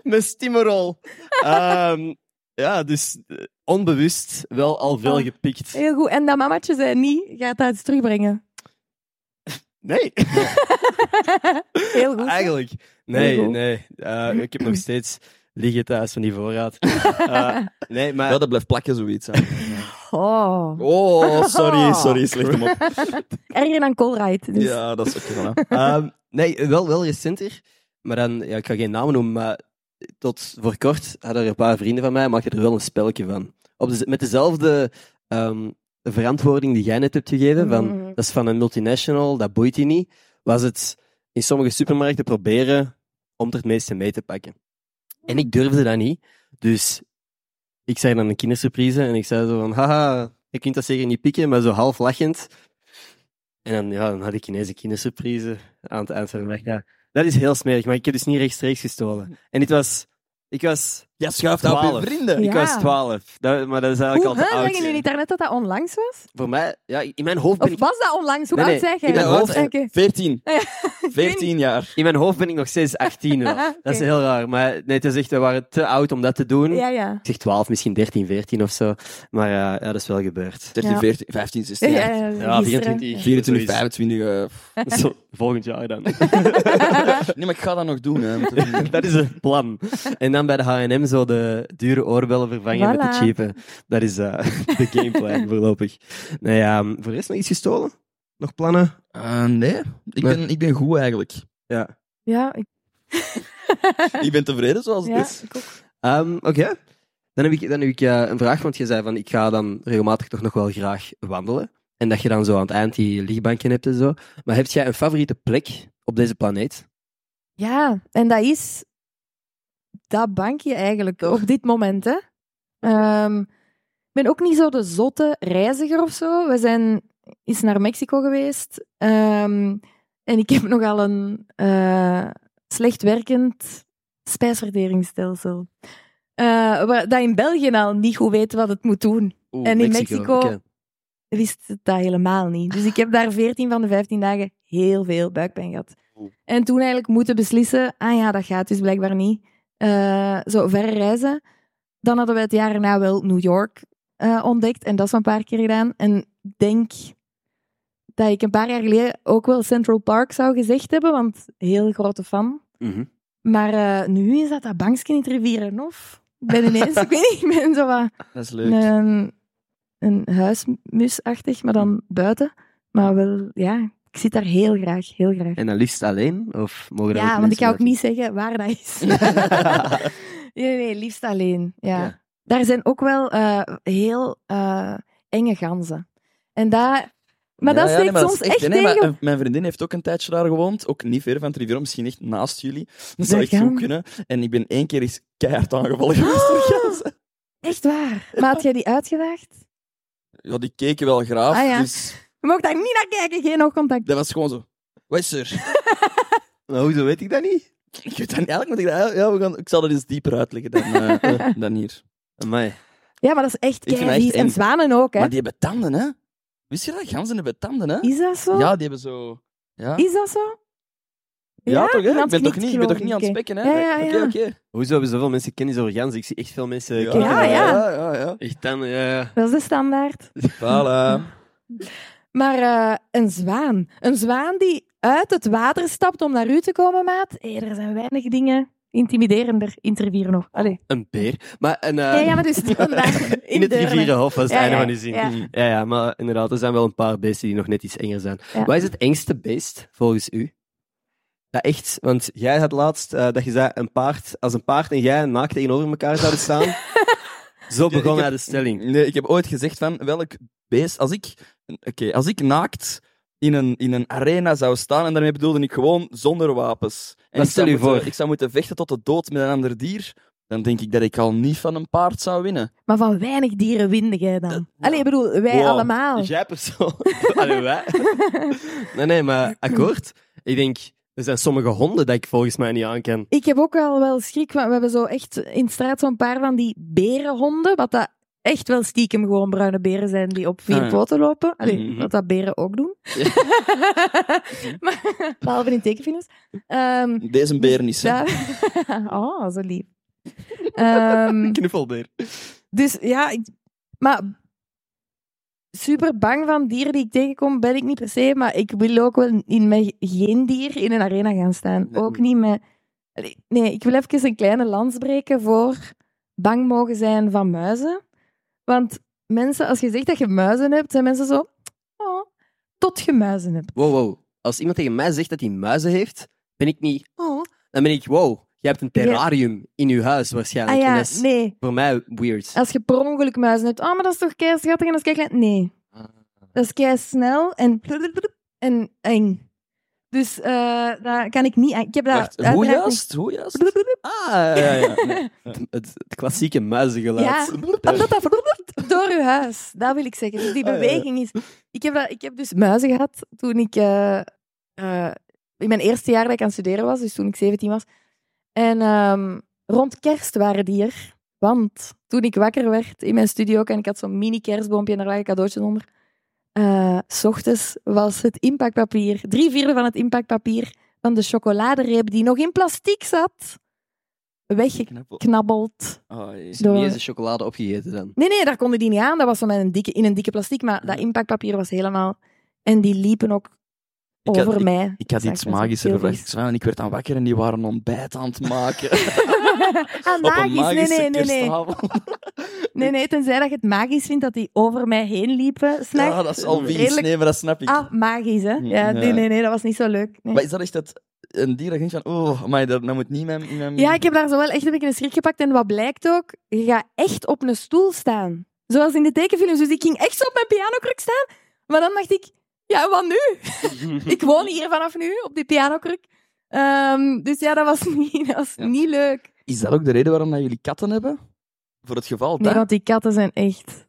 met stimmerol. Ehm, ja, dus eh, onbewust wel al veel Oh. gepikt. Heel goed. En dat mamatje zei niet, gaat dat eens terugbrengen. Nee, Heel goed. eigenlijk. Nee, goed. nee. Eh, ik heb nog steeds liggen thuis van die voorraad. Eh, nee, maar Ja, dat blijft plakken, zoiets. hè. Oh. Oh, sorry, sorry, slecht hem op. Erger dan Colruyt. Dus. Ja, dat is oké. voilà. Ehm, nee, wel, wel recenter. Maar dan, ja, ik ga geen namen noemen, maar tot voor kort hadden er een paar vrienden van mij, maakten er wel een spelletje van. Op de, met dezelfde ehm, verantwoording die jij net hebt gegeven, van, Mhm. dat is van een multinational, dat boeit je niet, was het in sommige supermarkten proberen om er het meeste mee te pakken. En ik durfde dat niet, dus ik zei dan een kindersurprise en ik zei zo van, haha, je kunt dat zeker niet pikken, maar zo half lachend. En dan, ja, dan had ik ineens een kindersurprise aan het eind van de weg. Ja, dat is heel smerig, maar ik heb dus niet rechtstreeks gestolen. En dit was... Ik was... Jij schuift dat op je Twaalf. vrienden. Ja. Ik was twaalf. Dat, maar dat is eigenlijk Hoe, al te hè? oud. Zeg je nu niet daarnet dat dat onlangs was? Voor mij... Ja, in mijn hoofd ben Of ik... was dat onlangs? Hoe Nee, oud nee, zeg je? in mijn hoofd- Oké. 14. Ja. 14 jaar. In mijn hoofd ben ik nog steeds 18 wel. Dat is Oké. heel raar. Maar nee, het is echt, we waren te oud om dat te doen. Ja, ja. Ik zeg 12, misschien 13, 14 of zo. Maar ja, ja dat is wel gebeurd. 13, Ja. 14, 15, 16 Ja, jaar. ja, Ja, gisteren. 24. 24, Zoiets. 25. eh, Zo, volgend jaar dan. Nee, maar ik ga dat nog doen. Hè, met de vrienden. dat is het plan. En dan bij de H&M zo de dure oorbellen vervangen met de cheape. Dat is eh, de gameplan voorlopig. Nou ja, voor de rest nog iets gestolen? Nog plannen? Eh, nee, ik Nee. ben, ik ben goed eigenlijk. Ja. Ja, ik, Ik ben tevreden zoals het ja, is. Ehm, Oké. Dan heb ik, dan heb ik eh, een vraag, want je zei van ik ga dan regelmatig toch nog wel graag wandelen. En dat je dan zo aan het eind die lichtbankje hebt en zo. Maar heb jij een favoriete plek op deze planeet? Ja, en dat is dat bankje eigenlijk op dit moment. Hè. Ehm, ik ben ook niet zo de zotte reiziger of zo. We zijn eens naar Mexico geweest. Ehm, en ik heb nogal een eh, slecht werkend spijsverteringsstelsel. Waar- dat in België al niet goed weet wat het moet doen. Oeh, En in Mexico- wist het dat helemaal niet. Dus ik heb daar 14 van de 15 dagen heel veel buikpijn gehad. Oeh. En toen eigenlijk moeten beslissen, ah ja, dat gaat dus blijkbaar niet. Eh, zo verre reizen. Dan hadden we het jaar erna wel New York eh, ontdekt en dat is een paar keer gedaan. En ik denk dat ik een paar jaar geleden ook wel Central Park zou gezegd hebben, want heel grote fan. Mhm. Maar eh, nu is dat dat bankje in het Rivierenhof. Ik ben ineens, ik weet niet, ik ben zo wat Dat is leuk. een, een huismusachtig, maar dan buiten. Maar wel, ja, ik zit daar heel graag, heel graag. En dan liefst alleen? Of mogen Ja, want ik ga ook niet zeggen waar dat is. nee, nee, liefst alleen. Ja. Ja. Daar zijn ook wel eh, heel eh, enge ganzen. En daar... Maar Ja, dat ja, steekt nee, maar dat soms is echt, nee, tegen... eh, mijn vriendin heeft ook een tijdje daar gewoond. Ook niet ver van het Riviera, misschien echt naast jullie. Dat zou echt goed kunnen. En ik ben één keer eens keihard aangevallen geweest door ganzen. Echt waar. Maar had jij die uitgedaagd? Ja, die keken wel graaf. Ah, ja. Dus Je mag daar niet naar kijken, geen oogcontact. dat was gewoon zo. Wat is er? Nou, hoezo weet ik dat niet? Ik weet dat niet. Eigenlijk moet ik dat... Ja, we gaan, ik zal dat eens dieper uitleggen dan, eh, eh, dan hier. Amai. Ja, maar dat is echt keivies. En zwanen ook, hè. Maar die hebben tanden, hè? Wist je dat? Ganzen hebben tanden, hè? Is dat zo? Ja, die hebben zo... Ja, Is dat zo? ja, toch, hè? Ik ben toch niet, ik ben toch niet aan het spekken, hè? Ja, ja, Oké, ja. oké. Hoezo hebben zoveel mensen kennis over ganzen? Ik zie echt veel mensen Ja, kijken Ja, ja. ja, ja, ja. Echt dan, ja. Dat is de standaard. Voilà. Maar eh, een zwaan. Een zwaan die uit het water stapt om naar u te komen, maat. Er zijn weinig dingen intimiderender in het rivier nog. Allee. Een beer. Maar een, eh, Ja, ja, maar dus vandaar in het rivierenhof was het Ja, einde ja, van die zin. ja. Ja. ja, maar inderdaad, er zijn wel een paar beesten die nog net iets enger zijn. Ja. Wat is het engste beest volgens u? Ja, echt. Want jij had laatst eh, dat je zei een paard, als een paard en jij naakt tegenover elkaar zouden staan. Zo ik begon heb- hij de stelling. Nee, ik heb ooit gezegd van welk beest... Als ik, oké, als ik naakt in een, in een arena zou staan, en daarmee bedoelde ik gewoon zonder wapens. En stel zou je moeten- voor? Ik zou moeten vechten tot de dood met een ander dier. Dan denk ik dat ik al niet van een paard zou winnen. Maar van weinig dieren winde jij dan. Allee, ik bedoel, wij Wow. allemaal. Jij persoonlijk. Allee, wij. nee, nee, maar akkoord. Ik denk, er zijn sommige honden dat ik volgens mij niet aan kan. Ik heb ook al wel schrik, want we hebben zo echt in de straat zo'n paar van die berenhonden, wat dat echt wel stiekem gewoon bruine beren zijn die op vier Ah, ja. poten lopen. Allee, Mhm. wat dat beren ook doen. maar, behalve in tekenfilms. Ehm, Deze beer niet, daar- oh, zo lief. Ehm, Knuffelbeer. dus ja, ik, maar super bang van dieren die ik tegenkom ben ik niet per se, maar ik wil ook wel in met geen dier in een arena gaan staan. Nee. Ook niet met... Nee, ik wil even een kleine lans breken voor bang mogen zijn van muizen. Want mensen, als je zegt dat je muizen hebt, zijn mensen zo... Oh, tot je muizen hebt. Wow, wow. Als iemand tegen mij zegt dat hij muizen heeft, ben ik niet... Oh. Dan ben ik, wow, je hebt een terrarium in je huis waarschijnlijk. Ah En ja, dat is nee. voor mij weird. Als je per ongeluk muizen hebt, oh, maar dat is toch kei schattig en dat is kei klein. Nee. Ah. Dat is kei snel en, en eng. Dus eh daar kan ik niet aan. Ik heb Wacht, hoe juist? Hoe juist? Ah, ja, ja. Nee. Het, het klassieke muizengeluid. Ja, door je huis. Dat wil ik zeggen. Dus die Ah, beweging is... Ik heb, dat, ik heb dus muizen gehad toen ik... eh, eh, in mijn eerste jaar dat ik aan het studeren was, dus toen ik 17 was. En ehm, rond kerst waren die er. Want toen ik wakker werd in mijn studio en ik had zo'n mini kerstboompje en daar lagen cadeautjes onder. Eh, s ochtends was het inpakpapier, drie vierde van het inpakpapier van de chocoladereep die nog in plastic zat, weggeknabbeld. Oh. Is niet Door- eens de chocolade opgegeten dan? Nee, nee, daar konden die niet aan. Dat was zo met een dikke, in een dikke plastic, maar dat inpakpapier was helemaal... En die liepen ook had- over mij. Ik had Dat iets magischer vies. En ik werd dan wakker en die waren ontbijt aan het maken. ah, magisch. Nee, nee, nee, nee. Nee, nee, tenzij dat je het magisch vindt dat die over mij heen liepen. S'nachts. Ja, dat is al vies. Redelijk- Nee, maar dat snap ik. Ah, magisch, hè? Ja, Ja. nee, nee, nee, dat was niet zo leuk. Nee. Maar is dat echt het, een dier dat je denkt van, oh, maar dat, dat moet niet met... met Ja, ik heb daar zo wel echt een beetje een schrik gepakt. En wat blijkt ook, je gaat echt op een stoel staan. Zoals in de tekenfilms. Dus ik ging echt zo op mijn pianokruk staan. Maar dan dacht ik, ja, wat nu? ik woon hier vanaf nu, op die pianokruk. Ehm, dus ja, dat was niet, dat was Ja. niet leuk. Is dat ook de reden waarom dat jullie katten hebben? Voor het geval Nee, dat... want die katten zijn echt...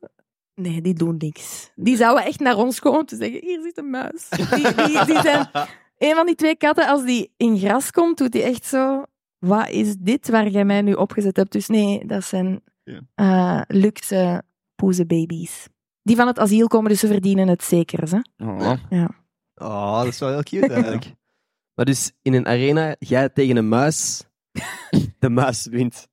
Nee, die doen niks. Die zouden echt naar ons komen om te zeggen, hier zit een muis. Die, die, die zijn... Een van die twee katten, als die in gras komt, doet die echt zo... Wat is dit waar jij mij nu opgezet hebt? Dus nee, dat zijn Ja. eh, luxe poezenbaby's. Die van het asiel komen, dus ze verdienen het zeker. Hè? Oh. Oh, dat is wel heel cute eigenlijk. Maar dus in een arena, jij tegen een muis, de muis wint.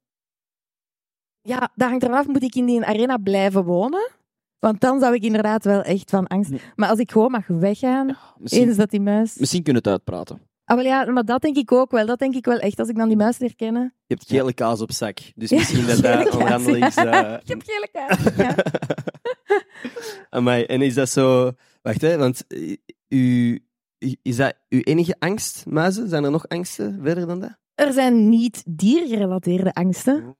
Ja, dat hangt ervan af, moet ik in die arena blijven wonen? Want dan zou ik inderdaad wel echt van angst... Nee. Maar als ik gewoon mag weggaan, eens dat die muis... misschien kunnen we het uitpraten. Ah, wel ja, maar dat denk ik ook wel. Dat denk ik wel echt. Als ik dan die muis leer kennen. Je hebt gele kaas op zak. Dus Ja, misschien dat kaas, onderhandelings... ja. eh, Ik heb gele kaart. Ja. Amai, en is dat zo... Wacht, hè, want eh, u... Is dat uw enige angst, muizen? Zijn er nog angsten verder dan dat? Er zijn niet diergerelateerde angsten.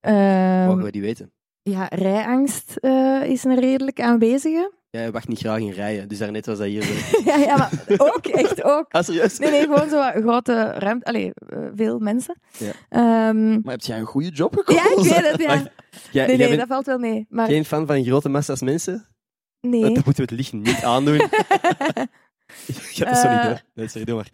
Ehm, Mogen we die weten? ja, rijangst eh, is een redelijk aanwezige. Jij wacht niet graag in rijen, dus daarnet was dat hier zo. ja, ja, maar ook, echt ook. Ah, serieus? Nee, nee, gewoon zo wat grote ruimte. Allee, eh, veel mensen. Ja. Ehm, Maar heb jij een goede job gekozen? ja, ik weet het, ja. Jij, Nee, jij nee, bent dat valt wel mee. Maar geen fan van grote massa's mensen? nee. Dan moeten we het licht niet aandoen. ja, dat zo niet Eh, door. Nee, sorry, doe maar.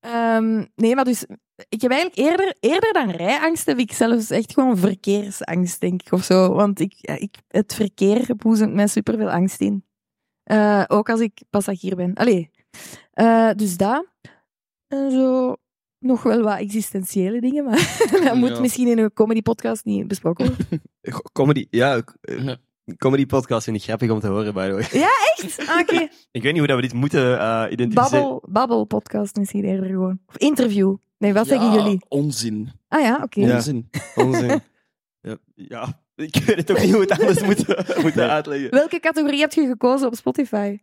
Ehm, nee, maar dus... Ik heb eigenlijk eerder, eerder dan rijangst heb ik zelfs echt gewoon verkeersangst, denk ik, of zo. Want ik, ik, het verkeer boezemt mij superveel angst in. Eh, ook als ik passagier ben. Allee. Eh, dus dat. En zo nog wel wat existentiële dingen, maar dat moet Ja. misschien in een comedy-podcast niet besproken worden. Comedy, ja. eh, Ja. Comedy podcast vind ik grappig om te horen, by the way. Echt? Ah, Oké. Ik weet niet hoe dat we dit moeten eh, identificeren. Babbel, babbel-podcast misschien eerder gewoon. Of interview. Nee, wat zeggen Ja, jullie? Onzin. Ah ja, oké. Ja. Onzin. Onzin. ja, ja, ik weet het ook niet hoe we het anders moeten, moeten uitleggen. Welke categorie heb je gekozen op Spotify?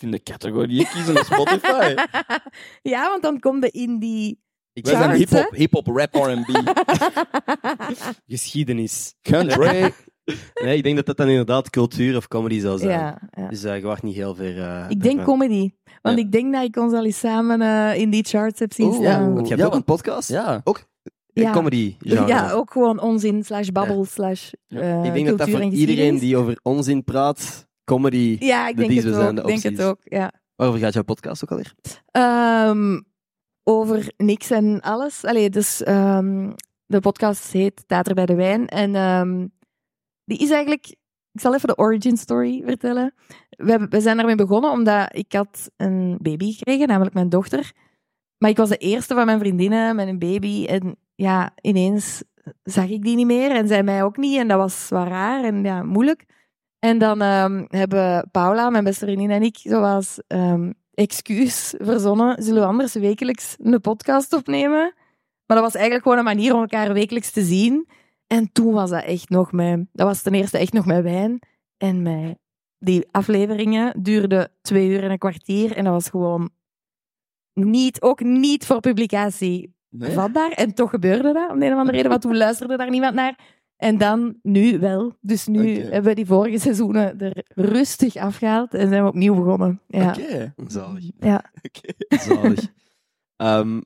In de categorie kiezen op Spotify. ja, want dan kom je in die... Ik Charts, hip-hop, hip-hop, rap, R&B. geschiedenis. Country. Nee, ik denk dat dat dan inderdaad cultuur of comedy zal zijn. ja, ja. Dus eh, je wacht niet heel ver. eh, Ik denk ervan. comedy. Want Ja. ik denk dat ik ons al eens samen eh, in die charts heb zien staan. Want je hebt Ja, ook een podcast? Ja. Een Ja. comedy genre. Ja, ook gewoon onzin slash babbel slash ik denk dat dat cultuur voor en iedereen die over onzin praat, comedy... Ja, ik de denk het ook. de Ik denk het opties. ook, ja. Waarover gaat jouw podcast ook alweer? Ehm, over niks en alles. Allee, dus ehm, de podcast heet Tater bij de Wijn. En ehm, die is eigenlijk... Ik zal even de origin story vertellen. We, we zijn daarmee begonnen omdat ik had een baby gekregen, namelijk mijn dochter. Maar ik was de eerste van mijn vriendinnen met een baby. En ja, ineens zag ik die niet meer en zij mij ook niet. En dat was wel raar en ja, moeilijk. En dan ehm, hebben Paula, mijn beste vriendin en ik, zoals ehm, excuus verzonnen, zullen we anders wekelijks een podcast opnemen. Maar dat was eigenlijk gewoon een manier om elkaar wekelijks te zien. En toen was dat echt nog met... Dat was ten eerste echt nog met wijn. En met die afleveringen duurden twee uur en een kwartier. En dat was gewoon niet, ook niet voor publicatie Nee? vatbaar. En toch gebeurde dat, om de een of andere reden. Want toen luisterde daar niemand naar. En dan, nu wel. Dus nu hebben we die vorige seizoenen er rustig afgehaald. En zijn we opnieuw begonnen. Ja. Oké. Zalig. Ja. Oké. Zalig. Ehm,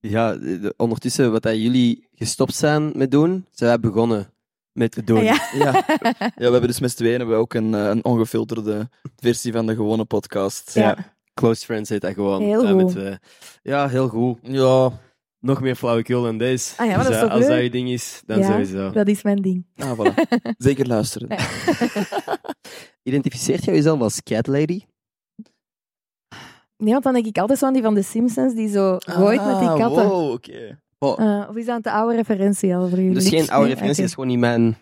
ja, de- de- ondertussen, wat dat jullie gestopt zijn met doen, zijn wij begonnen met te doen. Ah, ja. Ja. ja, we hebben dus met z'n tweeën hebben we ook een, eh, een ongefilterde versie van de gewone podcast. Ja. Close Friends heet dat gewoon. Heel Ja, met goed. twee. ja, heel goed. Ja. Nog meer flauwekul dan deze. Ah ja, maar dat is toch als dat je ding is, dan Ja. sowieso. Dat is mijn ding. Ah, voilà. Zeker luisteren. Ja. Identificeert jij jezelf als cat lady? Nee, want dan denk ik altijd zo aan die van de Simpsons, die zo gooit met die Ah, katten. Wow, oké. Eh, of is dat een te oude referentie al voor jullie? Dat is geen oude Nee? referentie, is gewoon niet mijn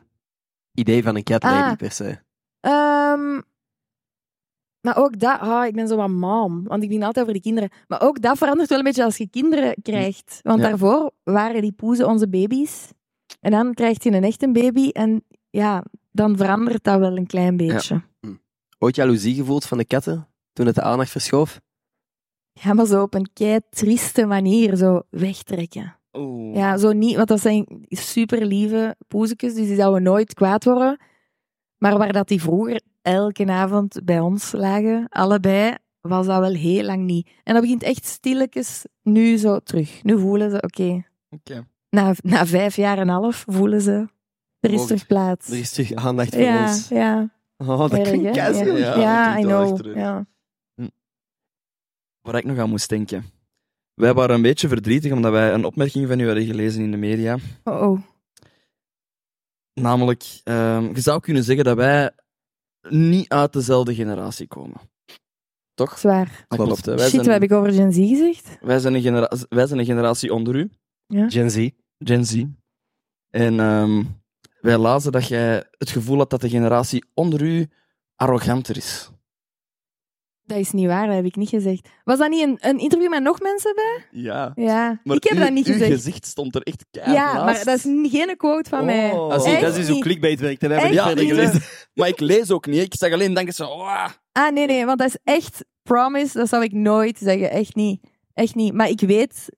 idee van een cat lady Ah. per se. Ehm, maar ook dat, ah, ik ben zo wat mom, want ik ben altijd over die kinderen. Maar ook dat verandert wel een beetje als je kinderen krijgt. Want Ja. daarvoor waren die poezen onze baby's. En dan krijg je een echte baby en ja, dan verandert dat wel een klein beetje. Ooit jaloezie gevoeld van de katten toen het de aandacht verschoof? Ja, maar zo op een kei trieste manier, zo wegtrekken. Oeh. Ja, zo niet, want dat zijn super lieve poezekjes, dus die zouden nooit kwaad worden. Maar waar dat die vroeger elke avond bij ons lagen, allebei, was dat wel heel lang niet. En dat begint echt stilletjes nu zo terug. Nu voelen ze, oké, Oké. na, na vijf jaar en een half voelen ze, er is terug plaats. Er is terug aandacht voor ja, ons. ja. Oh, dat erg, klinkt. Ja, Ja, ja, I know. Ja. Waar ik nog aan moest denken. Wij waren een beetje verdrietig omdat wij een opmerking van u hadden gelezen in de media. Oh, oh. Namelijk, ehm, je zou kunnen zeggen dat wij niet uit dezelfde generatie komen. Toch? Zwaar. Dat klopt. hè. Wij, Shit, wat heb ik over Gen Z gezegd? wij, zijn een genera- wij zijn een generatie onder u, Gen Z. Gen Z. En ehm, wij lazen dat jij het gevoel had dat de generatie onder u arroganter is. Dat is niet waar, dat heb ik niet gezegd. Was dat niet een, een interview met nog mensen bij? Ja. Ja, Maar ik heb dat niet uw gezegd. gezicht stond er echt keihard Ja, naast. maar dat is geen quote van mij. Oh. Ah, zie, Echt dat is hoe clickbait werkt. We hebben Echt niet verder gelezen. Maar ik lees ook niet. Ik zag alleen denken zo... "Wah." Ah, nee, nee, want dat is echt promise. Dat zou ik nooit zeggen. Echt niet. Echt niet. Maar ik weet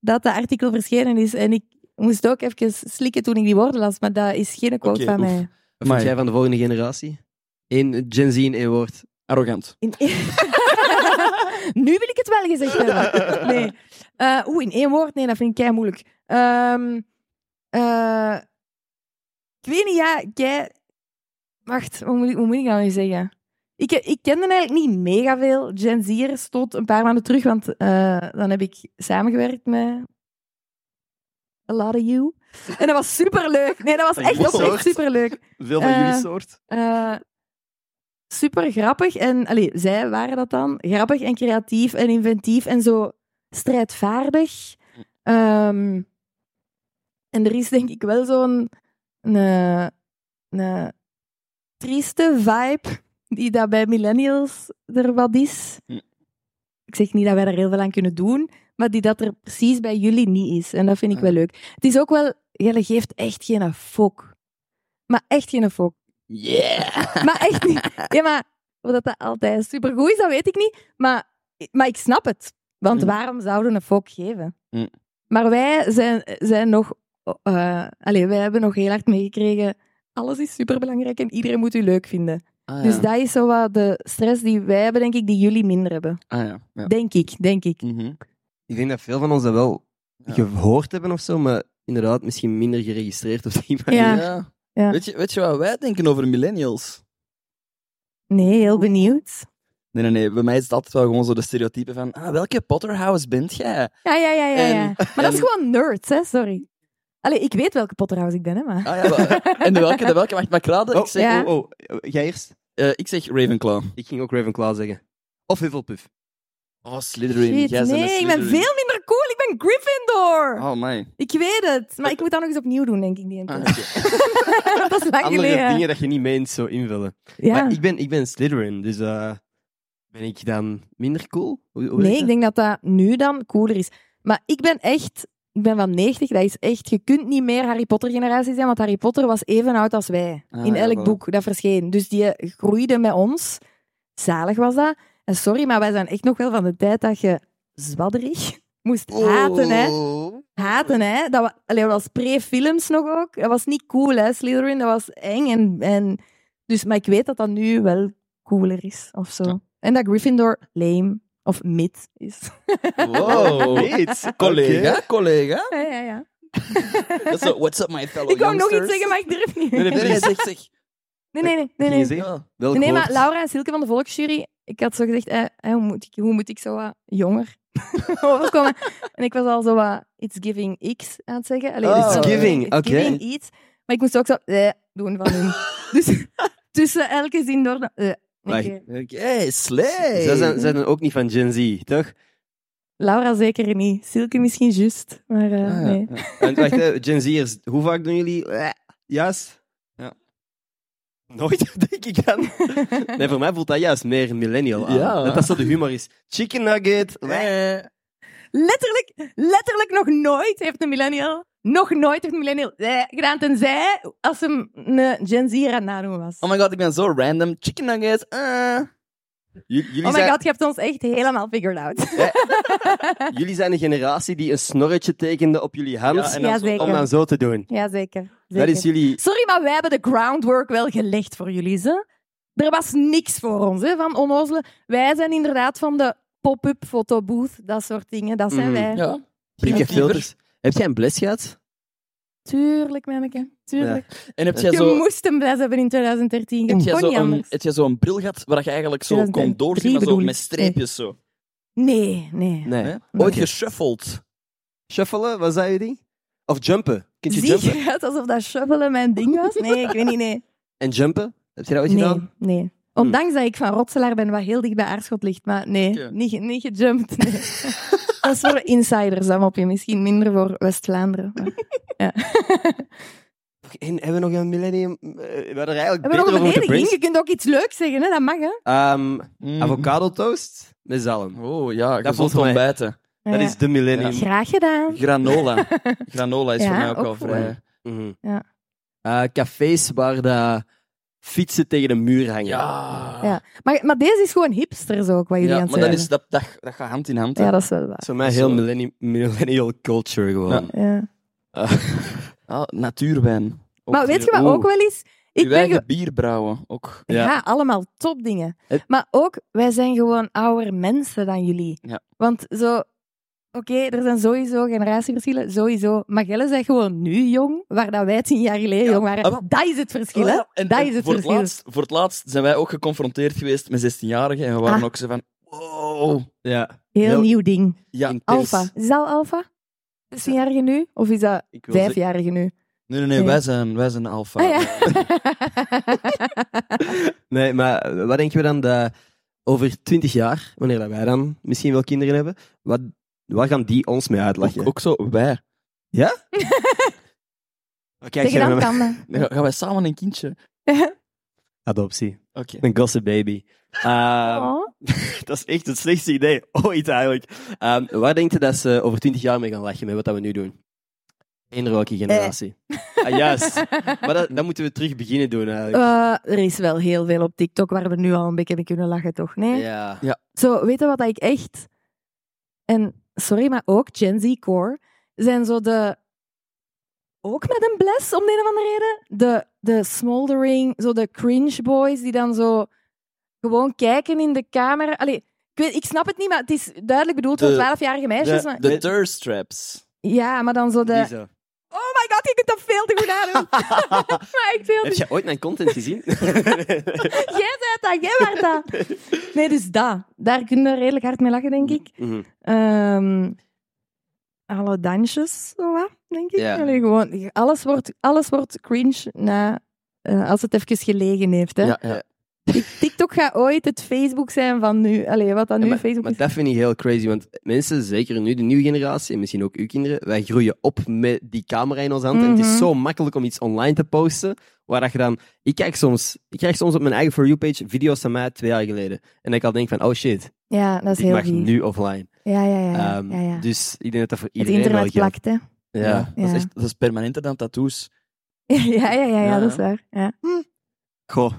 dat dat artikel verschenen is en ik moest ook even slikken toen ik die woorden las, maar dat is geen quote van oef. mij. Wat vind jij van de volgende generatie? Eén Gen Z in één woord. Arrogant. In nu wil ik het wel gezegd hebben. Nee. Eh, Oeh, in één woord? Nee, dat vind ik kei moeilijk. Ehm, eh, ik weet niet, ja, kei... Wacht, hoe moet, ik, hoe moet ik dat nu zeggen? Ik, ik kende eigenlijk niet mega veel Gen Z'ers tot een paar maanden terug, want eh, dan heb ik samengewerkt met a lot of you. En dat was superleuk. Nee, dat was echt, oprecht soort? superleuk. Veel van Eh, jullie soort. Eh, super grappig. En allee, zij waren dat dan. Grappig en creatief en inventief en zo strijdvaardig. Ehm, en er is denk ik wel zo'n een, een trieste vibe die dat bij millennials er wat is. Hm. Ik zeg niet dat wij daar heel veel aan kunnen doen, maar die dat er precies bij jullie niet is. En dat vind ik Ah. wel leuk. Het is ook wel, jij geeft echt geen fok. Maar echt geen fok. Yeah! Maar echt niet. Ja, maar of dat, dat altijd supergoed is, dat weet ik niet. Maar, maar ik snap het. Want Mm. waarom zouden we een fok geven? Mm. Maar wij zijn, zijn nog... eh allee, wij hebben nog heel hard meegekregen... Alles is superbelangrijk en iedereen moet u leuk vinden. Ah, Dus dat is zo wat de stress die wij hebben, denk ik, die jullie minder hebben. Ah, ja. ja. Denk ik, denk ik. Mhm. Ik denk dat veel van ons dat wel Ja. gehoord hebben of zo, maar inderdaad misschien minder geregistreerd op die manier. Ja. Ja. Weet, je, weet je wat wij denken over millennials? Nee, heel benieuwd. Nee, nee, nee. Bij mij is het altijd wel gewoon zo de stereotype van ah, welke Potterhouse bent jij? Ja, ja, ja, ja. ja. En- maar dat is gewoon nerds, hè? Sorry. Allee, ik weet welke Potterhouse ik ben, hè, maar... Ah, ja, maar- en de welke? De welke? Mag ik maar raden? Oh, ik, zeg, Ja. oh, oh, jij eerst? eh, ik zeg Ravenclaw. Ik ging ook Ravenclaw zeggen. Of Hufflepuff. Oh, Slytherin. Shit, Jij bent nee, ik ben veel minder cool. Gryffindor. Oh, my. Ik weet het. Maar ik moet dat nog eens opnieuw doen, denk ik. Die Ah, keer. oké. dat is lang Andere geleden. dingen dat je niet meent zo invullen. Ja. Maar ik ben, ik ben Slytherin, dus eh, ben ik dan minder cool? Hoe, hoe werkt Nee, ik denk dat dat nu dan cooler is. Maar ik ben echt ik ben van 90, dat is echt, je kunt niet meer Harry Potter generatie zijn, want Harry Potter was even oud als wij. Ah, in elk boek dat verscheen. Dus die groeide met ons. Zalig was dat. En sorry, maar wij zijn echt nog wel van de tijd dat je zwadderig moest haten, hè. Haten, hè. Dat, wa- allee, dat was pre-films nog ook. Dat was niet cool, hè, Slytherin. Dat was eng. En, en... Dus, maar ik weet dat dat nu wel cooler is, of zo. Ja. En dat Gryffindor lame of mid is. Wow. Weet. Collega, collega. ja, ja, ja. Dat is zo, what's up, my fellow Ik wou nog iets youngsters? zeggen, maar ik durf niet. Nee, nee, Nee, nee, zeg, zeg. Nee, nee, nee. nee, nee. Welk Nee, maar? Laura en Silke van de Volksjury, ik had zo gezegd, eh, eh, hoe, moet ik, hoe moet ik zo wat jonger overkomen? En ik was al zo wat It's Giving X aan het zeggen. Allee, Oh. dus It's zo, giving, It's oké. Giving iets. Maar ik moest ook zo eh, doen van hun. dus tussen elke zin door... de- eh, Wacht. oké. Oké, slay. Zij zijn, zij zijn ook niet van Gen Z, toch? Laura zeker niet. Silke misschien juist, maar eh, Ah, ja, nee. En wacht, Gen Z'ers, hoe vaak doen jullie... eh, Juist? Ja. Nooit, denk ik dan. Nee, voor mij voelt dat juist meer millennial aan. Ja. Dat dat zo de humor is. Chicken nugget. eh. Letterlijk, letterlijk nog nooit heeft een millennial... Nog nooit heeft een millennial eh, gedaan, tenzij als hem een Gen Z aan het nadoen was. Oh my god, ik ben zo random. Chicken nuggets. eh. J- jullie, Oh my zijn, god, je hebt ons echt helemaal figured out. jullie zijn de generatie die een snorretje tekende op jullie hand Ja, dan om dan zo te doen. Ja, zeker. Dat is jullie... Sorry, maar wij hebben de groundwork wel gelegd voor jullie. Ze. Er was niks voor ons hè, van onnozelen. Wij zijn inderdaad van de pop-up fotobooth, dat soort dingen. Dat zijn Mhm. wij. Ja. Heb jij een bles gehad? Tuurlijk, manneke. Tuurlijk. En heb jij Je zo... moest een bles hebben in 2013. Je Heb jij kon zo niet een, anders. heb jij zo een bril gehad waar je eigenlijk zo 2003 kon doorzien, maar zo met streepjes zo? Nee, nee. Nee. Nee. Ooit geshuffeld. Shuffelen, wat zei je die? Of jumpen? Kun je Zie jumpen? je het alsof dat shuffelen mijn ding was? Nee, ik weet niet, nee. En jumpen? Heb je dat ooit gedaan? Nee, nee. Ondanks dat ik van Rotselaar ben, wat heel dicht bij Aarschot ligt. Maar nee, niet, niet gejumpt. Nee. dat is voor insiders, dan op je. Misschien minder voor West-Vlaanderen. Ja. En hebben we nog een millennium? eh, We hadden er eigenlijk Hebben we nog beter een over moeten verdediging? Je kunt ook iets leuks zeggen, hè? dat mag. Hè? Ehm, Mm. avocado toast met zalm. Oh ja, Dat gezond ontbijten. Dat Ja. is de millennium. Graag gedaan. Granola. Granola is Ja, voor mij ook, ook al vrij... Mhm. Ja. Eh, cafés waar de fietsen tegen de muur hangen. Ja. Ja. Maar, maar deze is gewoon hipsters ook, wat jullie Ja, aan het maar dat, zeggen. is, dat, dat, dat gaat hand in hand. hè. Ja, dat is wel waar. Dat is voor mij heel millennial culture gewoon. Ja. Ah, natuurwijn. Ook Maar weet je wat ook wel is? Ik Uw ben eigen bier brouwen. Ook. Ja. Ja, allemaal topdingen. Het- Maar ook, wij zijn gewoon ouder mensen dan jullie. Ja. Want zo... Oké, er zijn sowieso generatieverschillen, sowieso. Maar jij bent gewoon nu jong, waar dat wij tien jaar geleden Ja. jong waren. Ah, dat is het verschil, hè? Ja, en, dat en is het voor, het verschil. laatst, voor het laatst zijn wij ook geconfronteerd geweest met 16-jarigen. En we waren Ah. ook zo van... Wow. Ja. Heel Heel- nieuw ding. Ja. Alpha. Is dat al alpha? De tienjarige nu? Of is dat vijfjarige nu? Nee, nee, nee, Nee. wij zijn, wij zijn alfa. Ah ja. Nee, maar wat denken we dan dat over twintig jaar, wanneer dat wij dan misschien wel kinderen hebben, wat, waar gaan die ons mee uitlachen? ook, ook zo, wij. Kijk, Tegen jij dan kan gaan wij samen een kindje. Adoptie. Oké. Een gossip baby. Ehm, Oh. Dat is echt het slechtste idee ooit eigenlijk. Ehm, waar denk je dat ze over twintig jaar mee gaan lachen met wat dat we nu doen? Welke generatie. Ah, juist. Maar dat, dat moeten we terug beginnen doen eigenlijk. Eh, er is wel heel veel op TikTok waar we nu al een beetje mee kunnen lachen, toch? Nee? Ja. Zo, weet je wat ik echt... En sorry, maar ook Gen Z Core zijn zo de... Ook met een bles, om de een of andere reden. De, de smoldering, zo de cringe boys die dan zo gewoon kijken in de camera. Allee, ik, weet, ik snap het niet, maar het is duidelijk bedoeld voor De- 12-jarige meisjes. maar- De thirstraps. ja, maar dan zo de... Oh my god, je kunt dat veel te goed nadoen. maar ik veel Heb je ooit mijn content gezien? Jij zei dat, jij was dat. Nee, dus dat. Daar kun je redelijk hard mee lachen, denk ik. Ehm alle dansjes, zo wat, denk ik. Ja. Allee, gewoon, alles, wordt, alles wordt cringe na, eh, als het even gelegen heeft. Hè. Ja, ja. Tik- TikTok gaat ooit het Facebook zijn van nu. Allee, wat dan Ja, nu maar, Facebook maar is. dat vind ik heel crazy, want mensen, zeker nu de nieuwe generatie, en misschien ook uw kinderen, wij groeien op met die camera in ons hand. En het is Mhm. zo makkelijk om iets online te posten, waar dat je dan... Ik kijk soms, ik krijg soms op mijn eigen For You-page video's van mij twee jaar geleden. En ik al denk van, oh shit, Ja, dat is ik heel mag vies. nu offline. Ja, ja, ja. ja, Ehm, ja, ja. Dus ik denk dat dat voor Het iedereen internet wel geldt. plakt, hè. Ja. Dat, is echt, dat is permanenter dan tattoos. Ja, ja, ja, ja, Ja. dat is waar. Ja. Goh,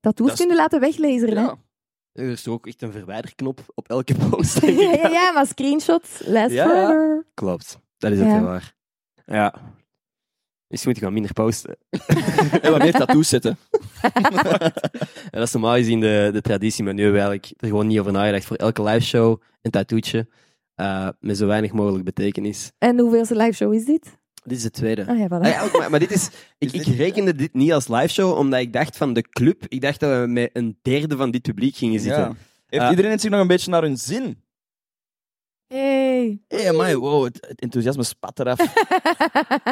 Tattoos laten weglezen, hè. Ja. er is ook echt een verwijderknop op elke post, Ja, ja, ja, maar screenshots, last Ja, forever. Klopt, dat is ook heel waar. Ja. Dus moet je gewoon minder posten. En wat meer tattoos zetten. En dat is normaal gezien de, de traditie, maar nu eigenlijk er gewoon niet over nagedacht. Voor elke liveshow een tattoetje eh, met zo weinig mogelijk betekenis. En hoeveelste live show is dit? Dit is de tweede. Ah ja, voilà. Ah ja, ook, maar, maar dit is, ik, ik rekende dit niet als liveshow, omdat ik dacht van de club, ik dacht dat we met een derde van dit publiek gingen zitten. Ja. Heeft Ah. iedereen het zich nog een beetje naar hun zin? Hey. Hey, amai, wow, het, het enthousiasme spat eraf.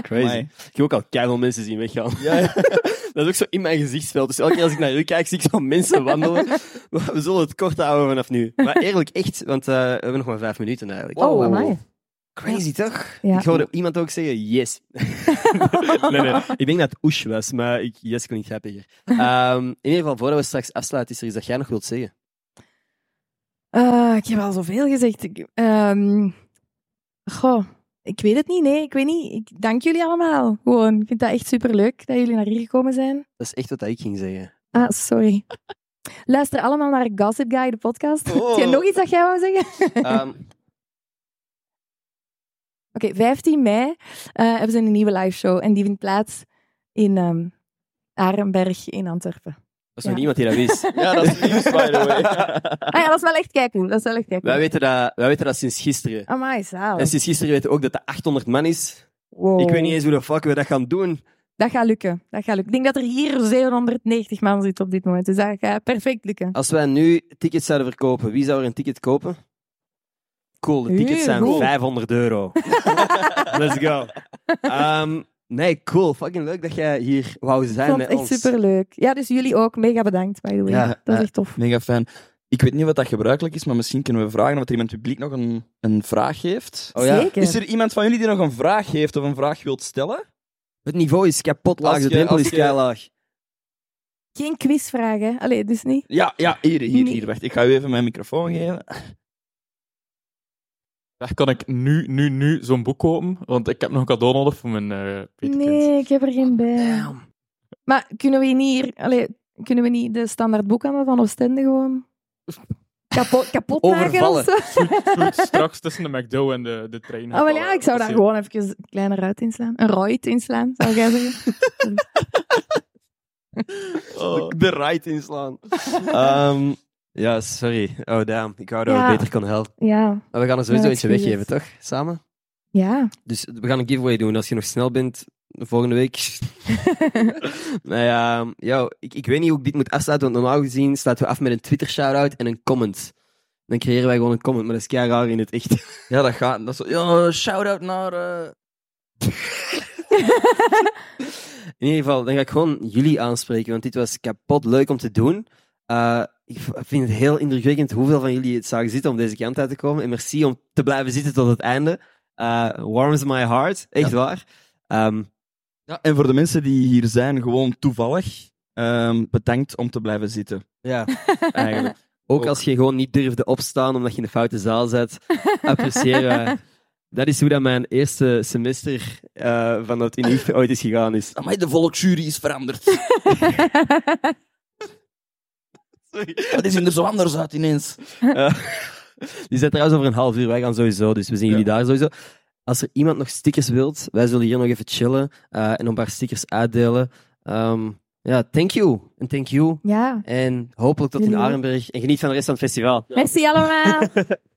Crazy. Amai. Ik heb ook al keihard mensen zien weggaan. Ja, ja. Dat is ook zo in mijn gezichtsveld. Dus elke keer als ik naar jullie kijk, zie ik zo mensen wandelen. Maar we zullen het kort houden vanaf nu. Maar eerlijk, echt, want eh, we hebben nog maar vijf minuten eigenlijk. Oh, amai. Crazy toch? Ja. Ik hoorde iemand ook zeggen yes. nee, nee. Ik denk dat het oesh was, maar ik, yes klinkt grappiger. Ehm, in ieder geval, voordat we straks afsluiten, is er iets dat jij nog wilt zeggen? Eh, ik heb al zoveel gezegd. Ik, ehm, goh, ik weet het niet. Nee, ik weet niet. Ik dank jullie allemaal. Gewoon, ik vind dat echt superleuk dat jullie naar hier gekomen zijn. Dat is echt wat ik ging zeggen. Ah, sorry. Luister allemaal naar Gossip Guy, de podcast. Oh. Heb je nog iets dat jij wou zeggen? Ehm, Oké, 15 mei eh, hebben ze een nieuwe live show. En die vindt plaats in ehm Arenberg in Antwerpen. dat is nog niemand die dat wist. ja, dat is nieuws, by the way. Ah ja, dat is wel echt kijken. Dat is wel echt kijken. Wij weten dat, wij weten dat sinds gisteren. Amai, zalig. En sinds gisteren weten we ook dat dat 800 man is. Wow. Ik weet niet eens hoe de fuck we dat gaan doen. Dat gaat lukken. Dat gaat lukken. Ik denk dat er hier 790 man zit op dit moment. Dus dat gaat perfect lukken. Als wij nu tickets zouden verkopen, wie zou er een ticket kopen? Cool, de tickets Heel zijn goed. 500 euro. Let's go. Ehm, nee, cool. Fucking leuk dat jij hier wou Ik zijn vond met het echt ons. superleuk. Ja, dus jullie ook. Mega bedankt, by the way. Ja, dat is eh, echt tof. Mega fijn. Ik weet niet wat dat gebruikelijk is, maar misschien kunnen we vragen of er iemand in het publiek nog een, een vraag heeft. Oh ja. Zeker. Is er iemand van jullie die nog een vraag heeft of een vraag wilt stellen? Het niveau is kapot laag, Als de je- drempel als is je- kei laag. Geen quizvragen. Allee, dus niet. Ja, ja, hier, hier, hier. Wacht, ik ga u even mijn microfoon geven. Zeg, kan ik nu, nu, nu zo'n boek kopen? Want ik heb nog een cadeau nodig voor mijn eh peterkind. Nee, ik heb er geen bij. Maar kunnen we niet hier... Allee, kunnen we niet de standaard boekhandel van Oostende gewoon kapot, kapot maken Overvallen. of zo? Goed, straks tussen de McDo en de, de trein. Oh, maar ja, ik zou daar gewoon even een kleine ruit inslaan. Een ruit inslaan, zou jij zeggen. Oh. De right inslaan. Ehm, ja, sorry. Oh, damn. Ik wou dat Ja. we beter kon helpen. Ja, Maar we gaan er sowieso Ja, eentje excuses. weggeven, toch? Samen? ja. Dus we gaan een giveaway doen. Als je nog snel bent, volgende week. nou ja, ja ik, ik weet niet hoe ik dit moet afsluiten, want normaal gezien sluiten we af met een Twitter-shoutout en een comment. Dan creëren wij gewoon een comment, maar dat is kei raar in het echt. Ja, dat gaat. Dat is, zo- ja, shout-out naar... eh, In ieder geval, dan ga ik gewoon jullie aanspreken, want dit was kapot leuk om te doen. Eh, ik vind het heel indrukwekkend hoeveel van jullie het zagen zitten om deze kant uit te komen. En merci om te blijven zitten tot het einde. Eh, warms my heart, echt waar. Ehm, Ja, en voor de mensen die hier zijn, gewoon toevallig, ehm, bedankt om te blijven zitten. ja. Eigenlijk. Ook Ook. als je gewoon niet durfde opstaan omdat je in de foute zaal zit, appreciëren wij. Dat is hoe dat mijn eerste semester eh, van dat unief ooit is gegaan is. Amai, de volksjury is veranderd. Wat is er zo anders uit ineens? Die zijn trouwens over een half uur. Wij gaan sowieso, dus we zien jullie daar sowieso. Als er iemand nog stickers wilt, wij zullen hier nog even chillen eh, en een paar stickers uitdelen. Ehm, ja, thank you. En thank you. ja. En hopelijk tot in. Arenberg. En geniet van de rest van het festival. Merci allemaal.